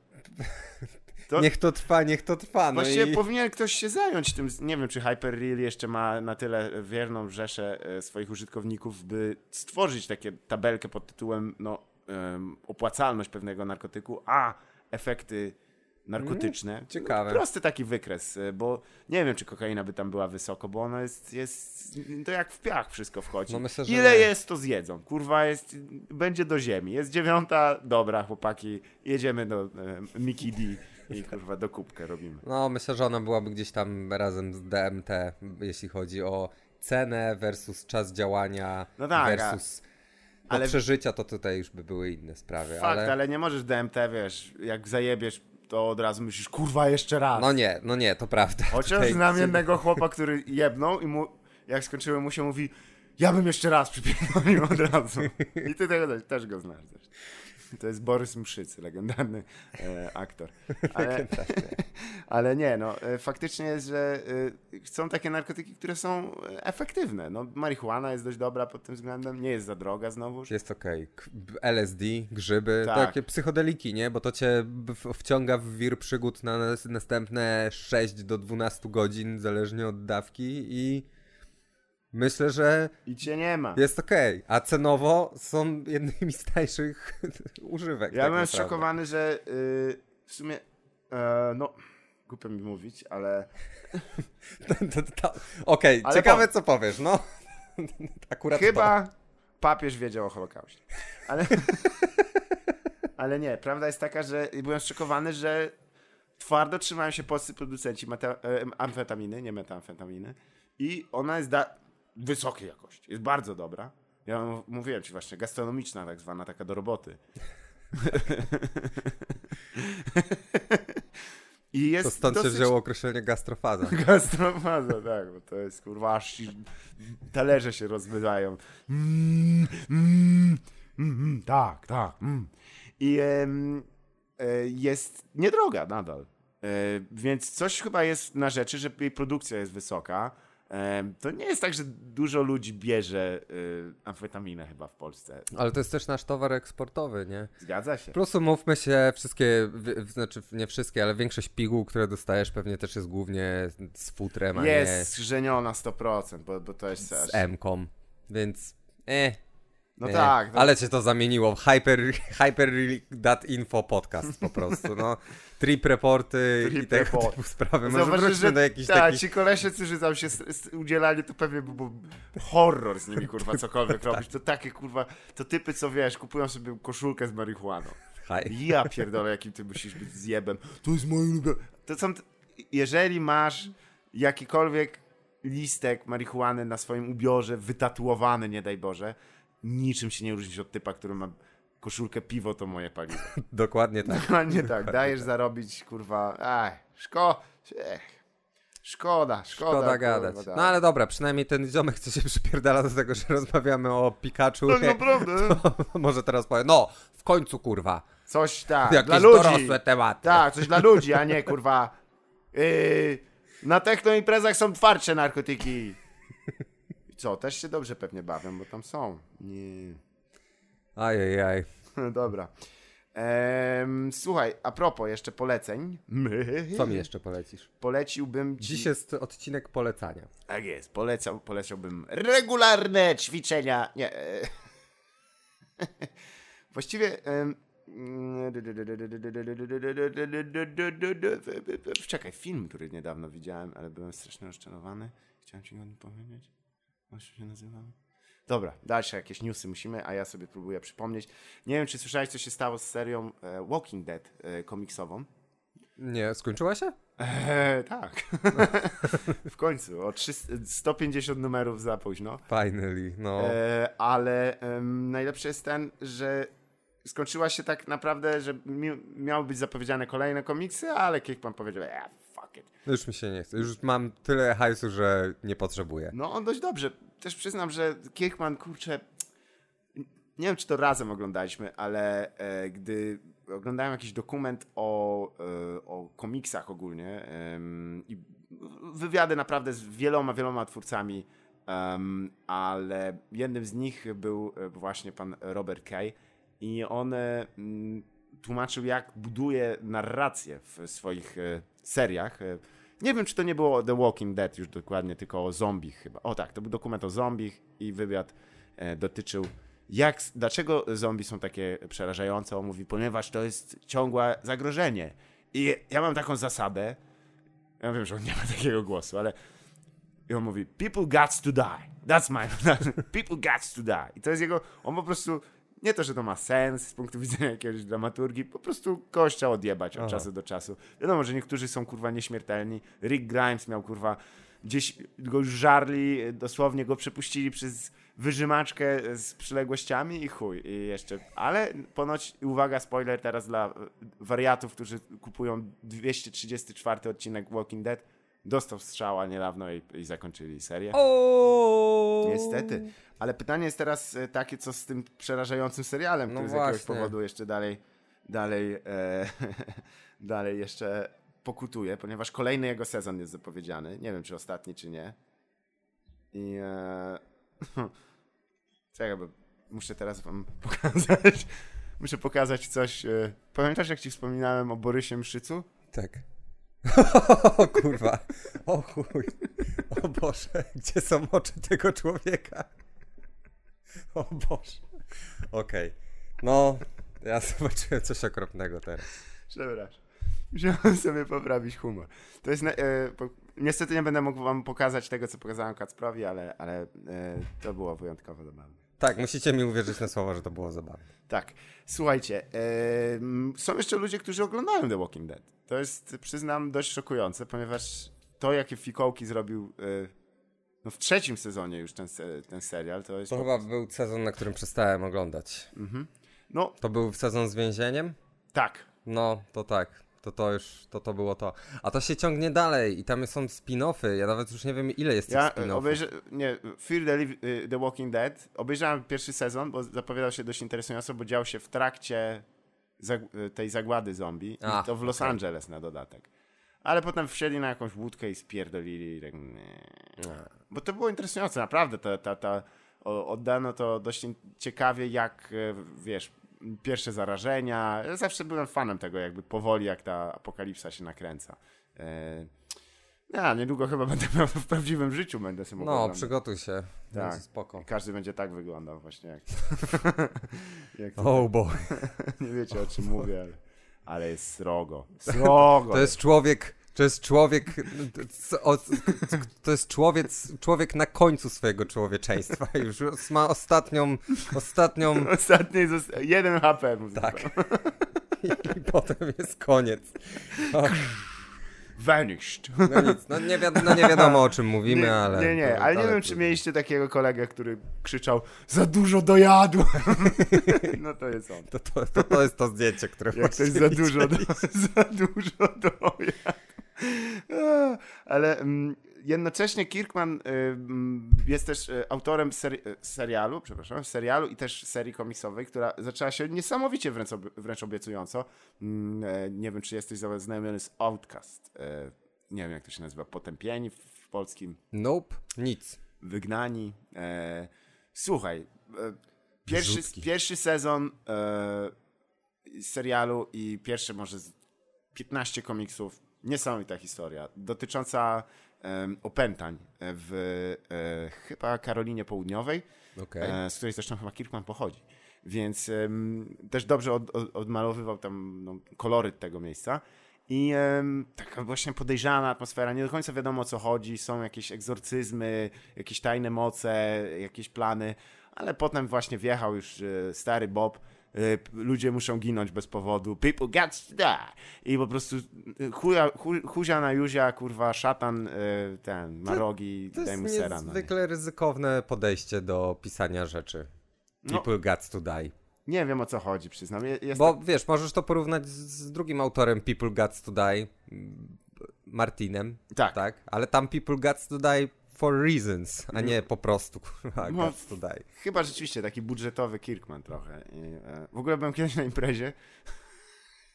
To- Niech to trwa, niech to trwa. No Właściwie i... powinien ktoś się zająć tym. Nie wiem, czy Hyperreal jeszcze ma na tyle wierną rzeszę e, swoich użytkowników, by stworzyć takie tabelkę pod tytułem no, em, opłacalność pewnego narkotyku, a efekty narkotyczne. Mm, ciekawe. Prosty taki wykres, y, bo nie wiem, czy kokaina by tam była wysoko, bo ono jest, jest to jak w piach wszystko wchodzi. No myślę, Ile nie. jest, to zjedzą. Kurwa, jest, będzie do ziemi. Jest dziewiąta, dobra, chłopaki, jedziemy do e, Mickey D i kurwa do kubkę robimy. No, myślę, że ona byłaby gdzieś tam razem z DMT, jeśli chodzi o cenę versus czas działania No tak, versus no, ale- przeżycia, to tutaj już by były inne sprawy, Fakt, ale... ale... nie możesz DMT, wiesz, jak zajebiesz, to od razu myślisz, kurwa, jeszcze raz. No nie, no nie, to prawda. Chociaż Tutaj- znam jednego chłopa, który jebnął i mu, jak skończyłem mu się, mówi ja bym jeszcze raz przypierdolił od razu. I ty tego też, też go znasz zresztą. To jest Borys Mszycy, legendarny e, aktor. Ale, ale nie, no e, faktycznie jest, że e, są takie narkotyki, które są e, efektywne. No, marihuana jest dość dobra pod tym względem, nie jest za droga znowuż. Jest okej. K- LSD, grzyby, Tak. takie psychodeliki, nie? Bo to cię wciąga w wir przygód na nas- następne 6 do 12 godzin, zależnie od dawki i myślę, że I cię nie ma. jest okej. A cenowo są jednymi z tańszych używek. Ja tak byłem naprawdę. zszokowany, że y, w sumie, e, no, głupio mi mówić, ale To- to- to- Okej, Ale ciekawe po- co powiesz, no. Akurat to. Chyba papież wiedział o Holokauście. Ale, ale nie, prawda jest taka, że byłem zszokowany, że twardo trzymają się polscy producenci meta, e, amfetaminy, nie metamfetaminy i ona jest da- wysokiej jakości, jest bardzo dobra. Ja mówiłem ci właśnie, gastronomiczna tak zwana, taka do roboty. I jest To stąd się dosyć- wzięło określenie gastrofaza. Gastrofaza, tak, bo to jest kurwa aż ci talerze się rozmywają. Mm, mm, mm, mm, tak, tak. Mm. I e, jest niedroga nadal. E, więc coś chyba jest na rzeczy, że jej produkcja jest wysoka. To nie jest tak, że dużo ludzi bierze e, amfetaminę chyba w Polsce. Ale to jest też nasz towar eksportowy, nie? Zgadza się. Plus umówmy się, wszystkie, znaczy nie wszystkie, ale większość piguł, które dostajesz pewnie też jest głównie z futrem, a Jest żeniona 100%, bo, bo to jest nie z M-kom, więc eh, No eh. tak. No, Ale cię to zamieniło w hyper, hyper that info podcast po prostu, no. Trip reporty i Trip tego report. typu sprawy. Może wróćmy że do jakichś tak, takich... ci kolesie, którzy tam się udzielali, to pewnie był, był horror z nimi, kurwa, cokolwiek robić. To takie, kurwa, to typy, co wiesz, kupują sobie koszulkę z marihuaną. Hi. Ja pierdolę, jakim ty musisz być zjebem. To jest moje ulubione. To są, jeżeli masz jakikolwiek listek marihuany na swoim ubiorze, wytatuowany, nie daj Boże, niczym się nie różnisz od typa, który ma koszulkę piwo, to moje paliwo. Dokładnie tak. Dokładnie tak, dajesz zarobić, kurwa, ach, szko, ech, szkoda, szkoda. Szkoda gadać. kurwa, tak. No ale dobra, przynajmniej ten ziomek, co się przypierdala do tego, że rozmawiamy o Pikachu. Tak naprawdę, Może teraz powiem, no, w końcu kurwa. coś tak, Jakieś dla ludzi. dorosłe tematy. Tak, coś dla ludzi, a nie, kurwa, yy, na technoimprezach są twardsze narkotyki. Co, też się dobrze pewnie bawią, bo tam są. Nie. Ajajaj. Dobra. Em, słuchaj, a propos jeszcze poleceń. Co mi jeszcze polecisz? Poleciłbym ci... Dziś jest odcinek polecania. Tak jest, polecał, polecałbym regularne ćwiczenia. Nie. e, Właściwie. em, Czekaj, film, który niedawno widziałem, ale byłem strasznie rozczarowany. Chciałem ci o nim powiedzieć. Jak się nazywał? Dobra, dalsze jakieś newsy musimy, a ja sobie próbuję przypomnieć. Nie wiem, czy słyszałeś, co się stało z serią e, Walking Dead e, komiksową. Nie, skończyła się? Eee, tak. w końcu. O 300, 150 numerów za późno. Finally, no. Eee, ale em, najlepszy jest ten, że skończyła się tak naprawdę, że mi, miały być zapowiedziane kolejne komiksy, ale Kickman powiedział, yeah, fuck it. Już mi się nie chce. Już mam tyle hajsu, że nie potrzebuję. No on dość dobrze. Też przyznam, że Kickman, kurczę, nie wiem, czy to razem oglądaliśmy, ale e, gdy oglądałem jakiś dokument o, e, o komiksach ogólnie em, i wywiady naprawdę z wieloma, wieloma twórcami, ale jednym z nich był e, właśnie pan Robert Kay i on e, tłumaczył, jak buduje narrację w swoich e, seriach. Nie wiem, czy to nie było The Walking Dead już dokładnie, tylko o zombich chyba. O tak, to był dokument o zombich i wywiad e, dotyczył jak, dlaczego zombie są takie przerażające. On mówi, ponieważ to jest ciągłe zagrożenie I ja mam taką zasadę, ja wiem, że on nie ma takiego głosu, ale i on mówi, people got to die. That's my, people got to die. I to jest jego, on po prostu, nie to, że to ma sens z punktu widzenia jakiejś dramaturgii, po prostu kościa odjebać od Aha. czasu do czasu. Wiadomo, że niektórzy są kurwa nieśmiertelni. Rick Grimes miał kurwa, gdzieś go już żarli, dosłownie go przepuścili przez wyżymaczkę z przyległościami i chuj. I jeszcze, ale ponoć, uwaga, spoiler teraz dla wariatów, którzy kupują 234 odcinek Walking Dead, dostał strzała niedawno i, i zakończyli serię. O! Niestety. Ale pytanie jest teraz e, takie, co z tym przerażającym serialem, No który z jakiegoś powodu jeszcze dalej, dalej, e, dalej jeszcze pokutuje, ponieważ kolejny jego sezon jest zapowiedziany. Nie wiem, czy ostatni, czy nie. I e, czekaj, bo muszę teraz wam pokazać. Muszę pokazać coś. Pamiętasz, jak ci wspominałem o Borysie Mszycu? Tak. O kurwa. O chuj. O Boże. Gdzie są oczy tego człowieka? O Boże. Okej. No, ja zobaczyłem coś okropnego teraz. Przepraszam. Musiałem sobie poprawić humor. To jest. na- E, po, niestety nie będę mógł wam pokazać tego, co pokazałem Kacprowi, ale, ale e, to było wyjątkowo zabawne. Tak, musicie mi uwierzyć na słowo, że to było zabawne. Tak. Słuchajcie, m, są jeszcze ludzie, którzy oglądają The Walking Dead. To jest, przyznam, dość szokujące, ponieważ to, jakie fikołki zrobił e, no w trzecim sezonie już ten, ten serial, to jest. To chyba był sezon, na którym przestałem oglądać. No, To był sezon z więzieniem? tak. No, to tak. To to już, to to było to. A to się ciągnie dalej i tam są spin-offy. Ja nawet już nie wiem ile jest tych Ja e, spin-offów. nie, Fear the, y, the Walking Dead. Obejrzałem pierwszy sezon, bo zapowiadał się dość interesująco, bo dział się w trakcie zag- y, tej zagłady zombie. A, I to w Los okej. Angeles na dodatek. Ale potem wsiedli na jakąś łódkę i spierdolili. Tak. Bo to było interesujące, naprawdę. Ta, ta, ta, oddano to dość ciekawie, jak e, wiesz, pierwsze zarażenia. Ja zawsze byłem fanem tego, jakby powoli, jak ta apokalipsa się nakręca. E, ja niedługo chyba będę miał w prawdziwym życiu, będę sobie No, oglądać. przygotuj się. Tak. Spoko. Każdy będzie tak wyglądał właśnie jak, jak Oh boy. nie wiecie o czym mówię, ale, ale jest srogo. Srogo! To jest człowiek, to jest człowiek, to jest człowiek, człowiek na końcu swojego człowieczeństwa. Już ma ostatnią, ostatnią, Ostatni jeden HP tak. I potem jest koniec. O, Vanished. no nic, no nie, wiad- no nie wiadomo o czym mówimy, nie, ale... Nie, nie, ale nie wiem, czy mieliście takiego kolegę, który krzyczał za dużo dojadłem. No to jest on. To, to, to, to jest to zdjęcie, które Jak ktoś właśnie za dużo, do, za dużo dojadł. Ale mm, jednocześnie Kirkman y, mm, jest też y, autorem seri y, serialu, przepraszam, serialu i też serii komiksowej, która zaczęła się niesamowicie wręcz, ob wręcz obiecująco. E, nie wiem, czy jesteś zaznajomiony z Outcast. E, nie wiem, jak to się nazywa, potępieni w, w polskim, Nope, nic. wygnani. E, słuchaj, pierwszy, pierwszy sezon serialu i pierwsze może z 15 komiksów. Niesamowita historia dotycząca em, opętań w e, chyba Karolinie Południowej, Okej. e, z której zresztą chyba Kirkman pochodzi. Więc em, też dobrze od, od, odmalowywał tam no, koloryt tego miejsca. I em, taka właśnie podejrzana atmosfera, nie do końca wiadomo o co chodzi, są jakieś egzorcyzmy, jakieś tajne moce, jakieś plany, ale potem właśnie wjechał już e, stary Bob, ludzie muszą ginąć bez powodu, people got to die. I po prostu e, chuja, chu, huzia na Juzia, kurwa, szatan, e, ten, ma rogi, To daj jest mu sera. no nie? niezwykle ryzykowne podejście do pisania rzeczy. No. People got to die. Nie wiem o co chodzi, przyznam. Je- Jest Bo wiesz, możesz to porównać z, drugim autorem People Got to Die, Martinem, Tak. tak? Ale tam People Got to Die for reasons, a nie po prostu kurwa, No. die. Chyba rzeczywiście taki budżetowy Kirkman trochę. I, e, w ogóle byłem kiedyś na imprezie.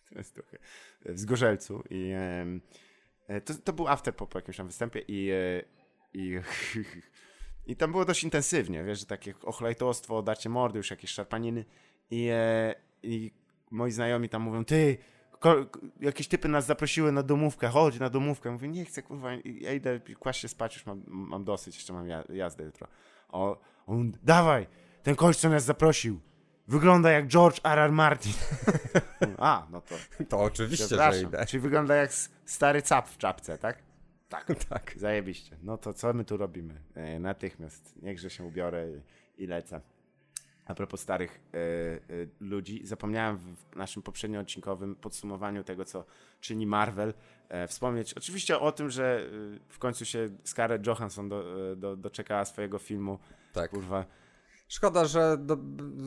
To jest trochę. W Zgorzelcu i e, to, to był afterpop po jakimś tam występie i, e, i, i tam było dość intensywnie, wiesz, że takie ochlejtostwo, darcie mordy, już jakieś szarpaniny i, e, i moi znajomi tam mówią, ty, jakieś typy nas zaprosiły na domówkę, chodź na domówkę. Mówię, nie chcę, kurwa, ja idę kłaść się spać, już mam, mam dosyć, jeszcze mam ja- jazdę jutro. O, on, dawaj, ten koleś, co nas zaprosił. wygląda jak George R. R. Martin. A, no to To oczywiście, że idę. Czyli wygląda jak stary cap w czapce, tak? Tak. Tak. Zajebiście. No to co my tu robimy? E, natychmiast. Niechże się ubiorę i, i lecę. A propos starych e, e, ludzi, zapomniałem w, naszym poprzednim odcinkowym podsumowaniu tego, co czyni Marvel, e, wspomnieć oczywiście o tym, że w końcu się Scarlett Johansson do, do, doczekała swojego filmu. Tak. Kurwa. Szkoda, że do,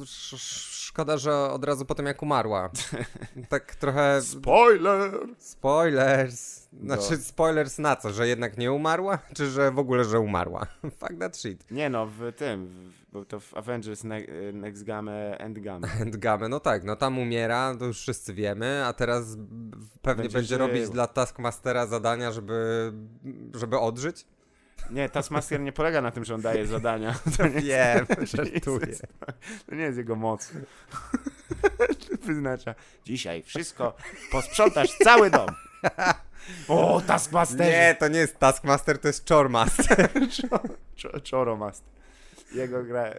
sz, sz- szkoda, że od razu po tym jak umarła. Tak trochę Spoiler! spoilers. No. Znaczy spoilers na co, że jednak nie umarła, czy że w ogóle że umarła? Fuck that shit. Nie no, w tym, w, bo to w Avengers ne, Next Game, Endgame. Endgame, no tak, no tam umiera, to już wszyscy wiemy, a teraz pewnie Będzie będzie robić dla Taskmastera zadania, żeby, żeby odżyć. Nie, Taskmaster nie polega na tym, że on daje zadania. To nie, Wiem, żartuję. jest, to nie jest jego moc. Wyznacza. Dzisiaj wszystko, posprzątasz cały dom. O, Taskmaster! Nie, to nie jest Taskmaster, to jest Chormaster. Czoro Master. Jego gra e,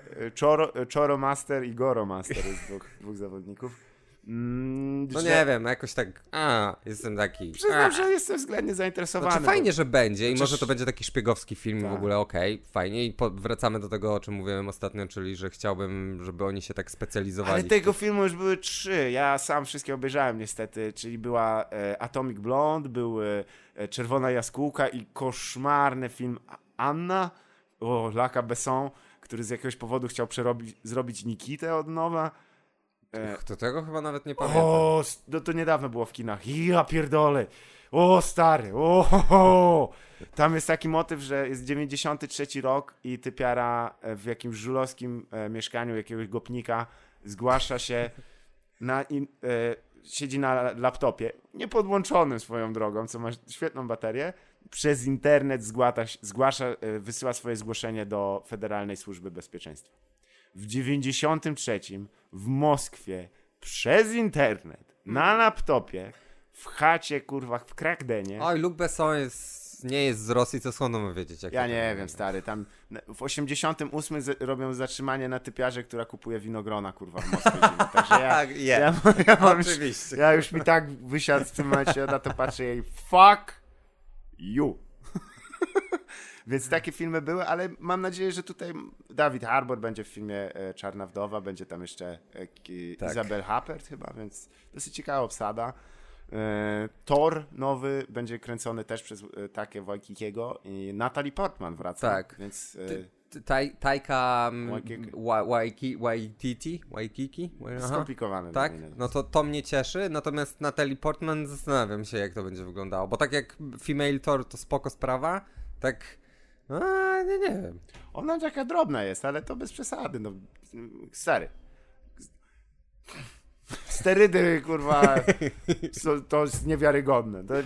Czoro Master i Goro Master jest dwóch, dwóch zawodników. Mm, No że- nie wiem, jakoś tak, a, jestem taki. Przyznam, a. że jestem względnie zainteresowany. Znaczy fajnie, że będzie i może to będzie taki szpiegowski film i w Tak. ogóle okej, fajnie i po, wracamy do tego, o czym mówiłem ostatnio, czyli że chciałbym, żeby oni się tak specjalizowali. Ale tego filmu już były trzy. Ja sam wszystkie obejrzałem niestety. Czyli była e, Atomic Blonde, był e, Czerwona Jaskółka i koszmarny film Anna o Laka Besson, który z jakiegoś powodu chciał przerobić, zrobić Nikitę od nowa. E, To tego chyba nawet nie pamiętam. o, no to niedawno było w kinach. Ja pierdolę. O, stary. O, ho, ho. Tam jest taki motyw, że jest 93 rok i typiara e, w jakimś żulowskim e, mieszkaniu jakiegoś gopnika zgłasza się na in, e, siedzi na laptopie, niepodłączonym swoją drogą, co ma świetną baterię, przez internet zgłata, zgłasza, wysyła swoje zgłoszenie do Federalnej Służby Bezpieczeństwa. W 93 w Moskwie przez internet na laptopie w chacie, kurwa, w Krakdenie. Oj, Luc Besson jest, nie jest z Rosji, co skąd on wiedzieć? Jak Ja nie wiem, stary, tam w 88 z- robią zatrzymanie na typiarze, która kupuje winogrona, kurwa, w Moskwie. Także ja, Tak, je. ja, ja, mam już, Oczywiście. ja już mi tak wysiadł w tym momencie, na to patrzę jej, fuck you. Więc takie filmy były, ale mam nadzieję, że tutaj Dawid Harbour będzie w filmie e, Czarna Wdowa, będzie tam jeszcze e, Tak. Isabel Huppert chyba, więc dosyć ciekawa obsada. E, Thor nowy będzie kręcony też przez takie Wojkikiego i Natalie Portman wraca. Tak. Więc Ty- ty- Taj, tajka Waikiki. Waikiki? Aha. skomplikowane. Tak? No to to mnie cieszy, natomiast Natalie Portman zastanawiam się, jak to będzie wyglądało. Bo tak jak Female Thor to spoko sprawa, tak... A, nie, nie wiem. Ona taka drobna jest, ale to bez przesady. No, stary. Sterydy, kurwa, to jest niewiarygodne. To, e,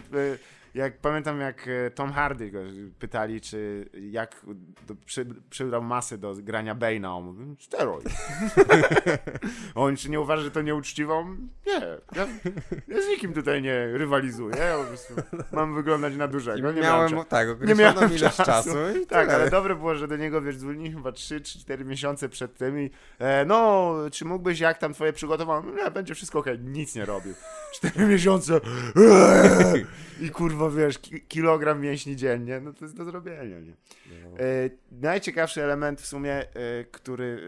jak pamiętam, jak e, Tom Hardy go pytali, czy jak do, przy, przybrał masy do grania Bane'a, on mówił, steroid. on czy nie uważa, że to nieuczciwą? Nie. Ja, ja z nikim tutaj nie rywalizuję. Ja po prostu mam wyglądać na dużego. Nie miałem, miałem tak, nie miałem ilość czasu. tak, tyle. ale dobre było, że do niego wiesz, dzwonili chyba 3-4 miesiące przed tym i e, no, czy mógłbyś, jak tam twoje przygotowanie? Nie, będzie wszystko okej, nic nie robił. 4 miesiące eee, i kurwa, wiesz, ki kilogram mięśni dziennie, no to jest do zrobienia, nie? No. E, najciekawszy element w sumie, e, który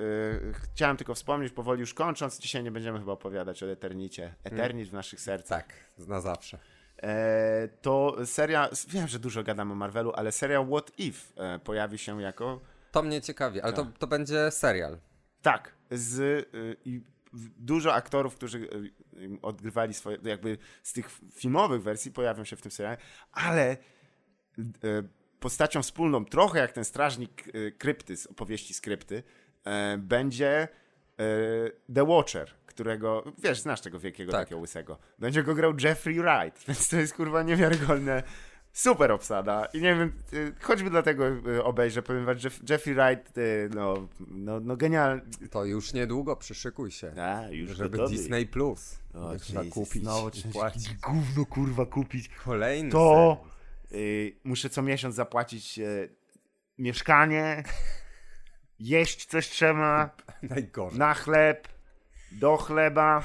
e, chciałem tylko wspomnieć, powoli już kończąc, dzisiaj nie będziemy chyba opowiadać o Eternicie. Eternit w naszych sercach. Tak, na zawsze. To seria, wiem, że dużo gadam o Marvelu, ale seria What If pojawi się jako To mnie ciekawi, ale to, Tak. to będzie serial. Tak, z y, dużo aktorów, którzy y, odgrywali swoje, jakby z tych filmowych wersji pojawią się w tym serialu, ale y, postacią wspólną, trochę jak ten strażnik y, krypty z opowieści skrypty, będzie The Watcher, którego, wiesz, znasz tego wielkiego Tak. takiego łysego. Będzie go grał Jeffrey Wright, więc to jest kurwa niewiarygodne. Super obsada i nie wiem, y, choćby dlatego y, obejrzę, powiem wam, Jeff, Jeffrey Wright, y, no, no, no genialny. To już niedługo, przyszykuj się. A, już żeby gotowy. Disney Plus O, trzeba Jesus, kupić znowu trzeba gówno kurwa kupić. Kolejny To y, muszę co miesiąc zapłacić y, mieszkanie, jeść coś trzeba. Najgorzej. na chleb, do chleba.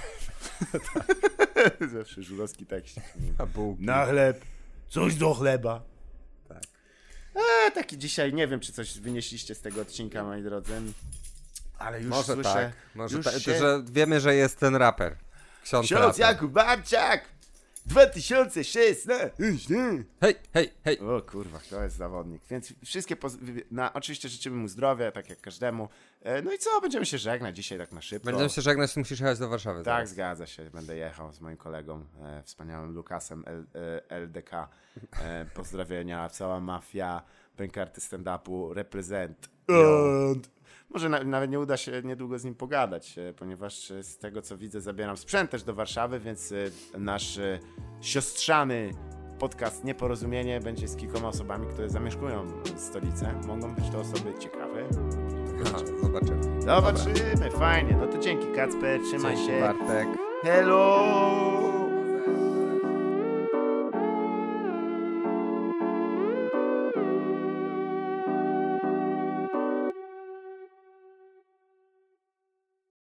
Zawsze żulowski tekst. A bułki. Na chleb, coś do chleba. Tak. E, taki dzisiaj, nie wiem, czy coś wynieśliście z tego odcinka, moi drodzy. Ale już Może słyszę, tak. Może już tak, się... że wiemy, że jest ten raper. Ksiądz, Ksiądz raper. Jakub Barciak! 2016! Hej, hej, hej. O kurwa, to jest zawodnik. Więc wszystkie, na, oczywiście życzymy mu zdrowia, tak jak każdemu. E, No i co, będziemy się żegnać dzisiaj tak na szybko. Będziemy się żegnać, musisz jechać do Warszawy. Tak, zaraz. zgadza się. Będę jechał z moim kolegą, e, wspaniałym Lukasem L, e, LDK. E, pozdrowienia, cała mafia, bękarty stand-upu, reprezent. And. Może na, nawet nie uda się niedługo z nim pogadać, e, ponieważ e, z tego co widzę zabieram sprzęt też do Warszawy, więc e, nasz siostrzany podcast Nieporozumienie będzie z kilkoma osobami, które zamieszkują stolicę. Mogą być to osoby ciekawe. Aha, zobaczymy. Zobaczymy, fajnie. No to dzięki Kacper, trzymaj Dzięki, się. Bartek. Hello!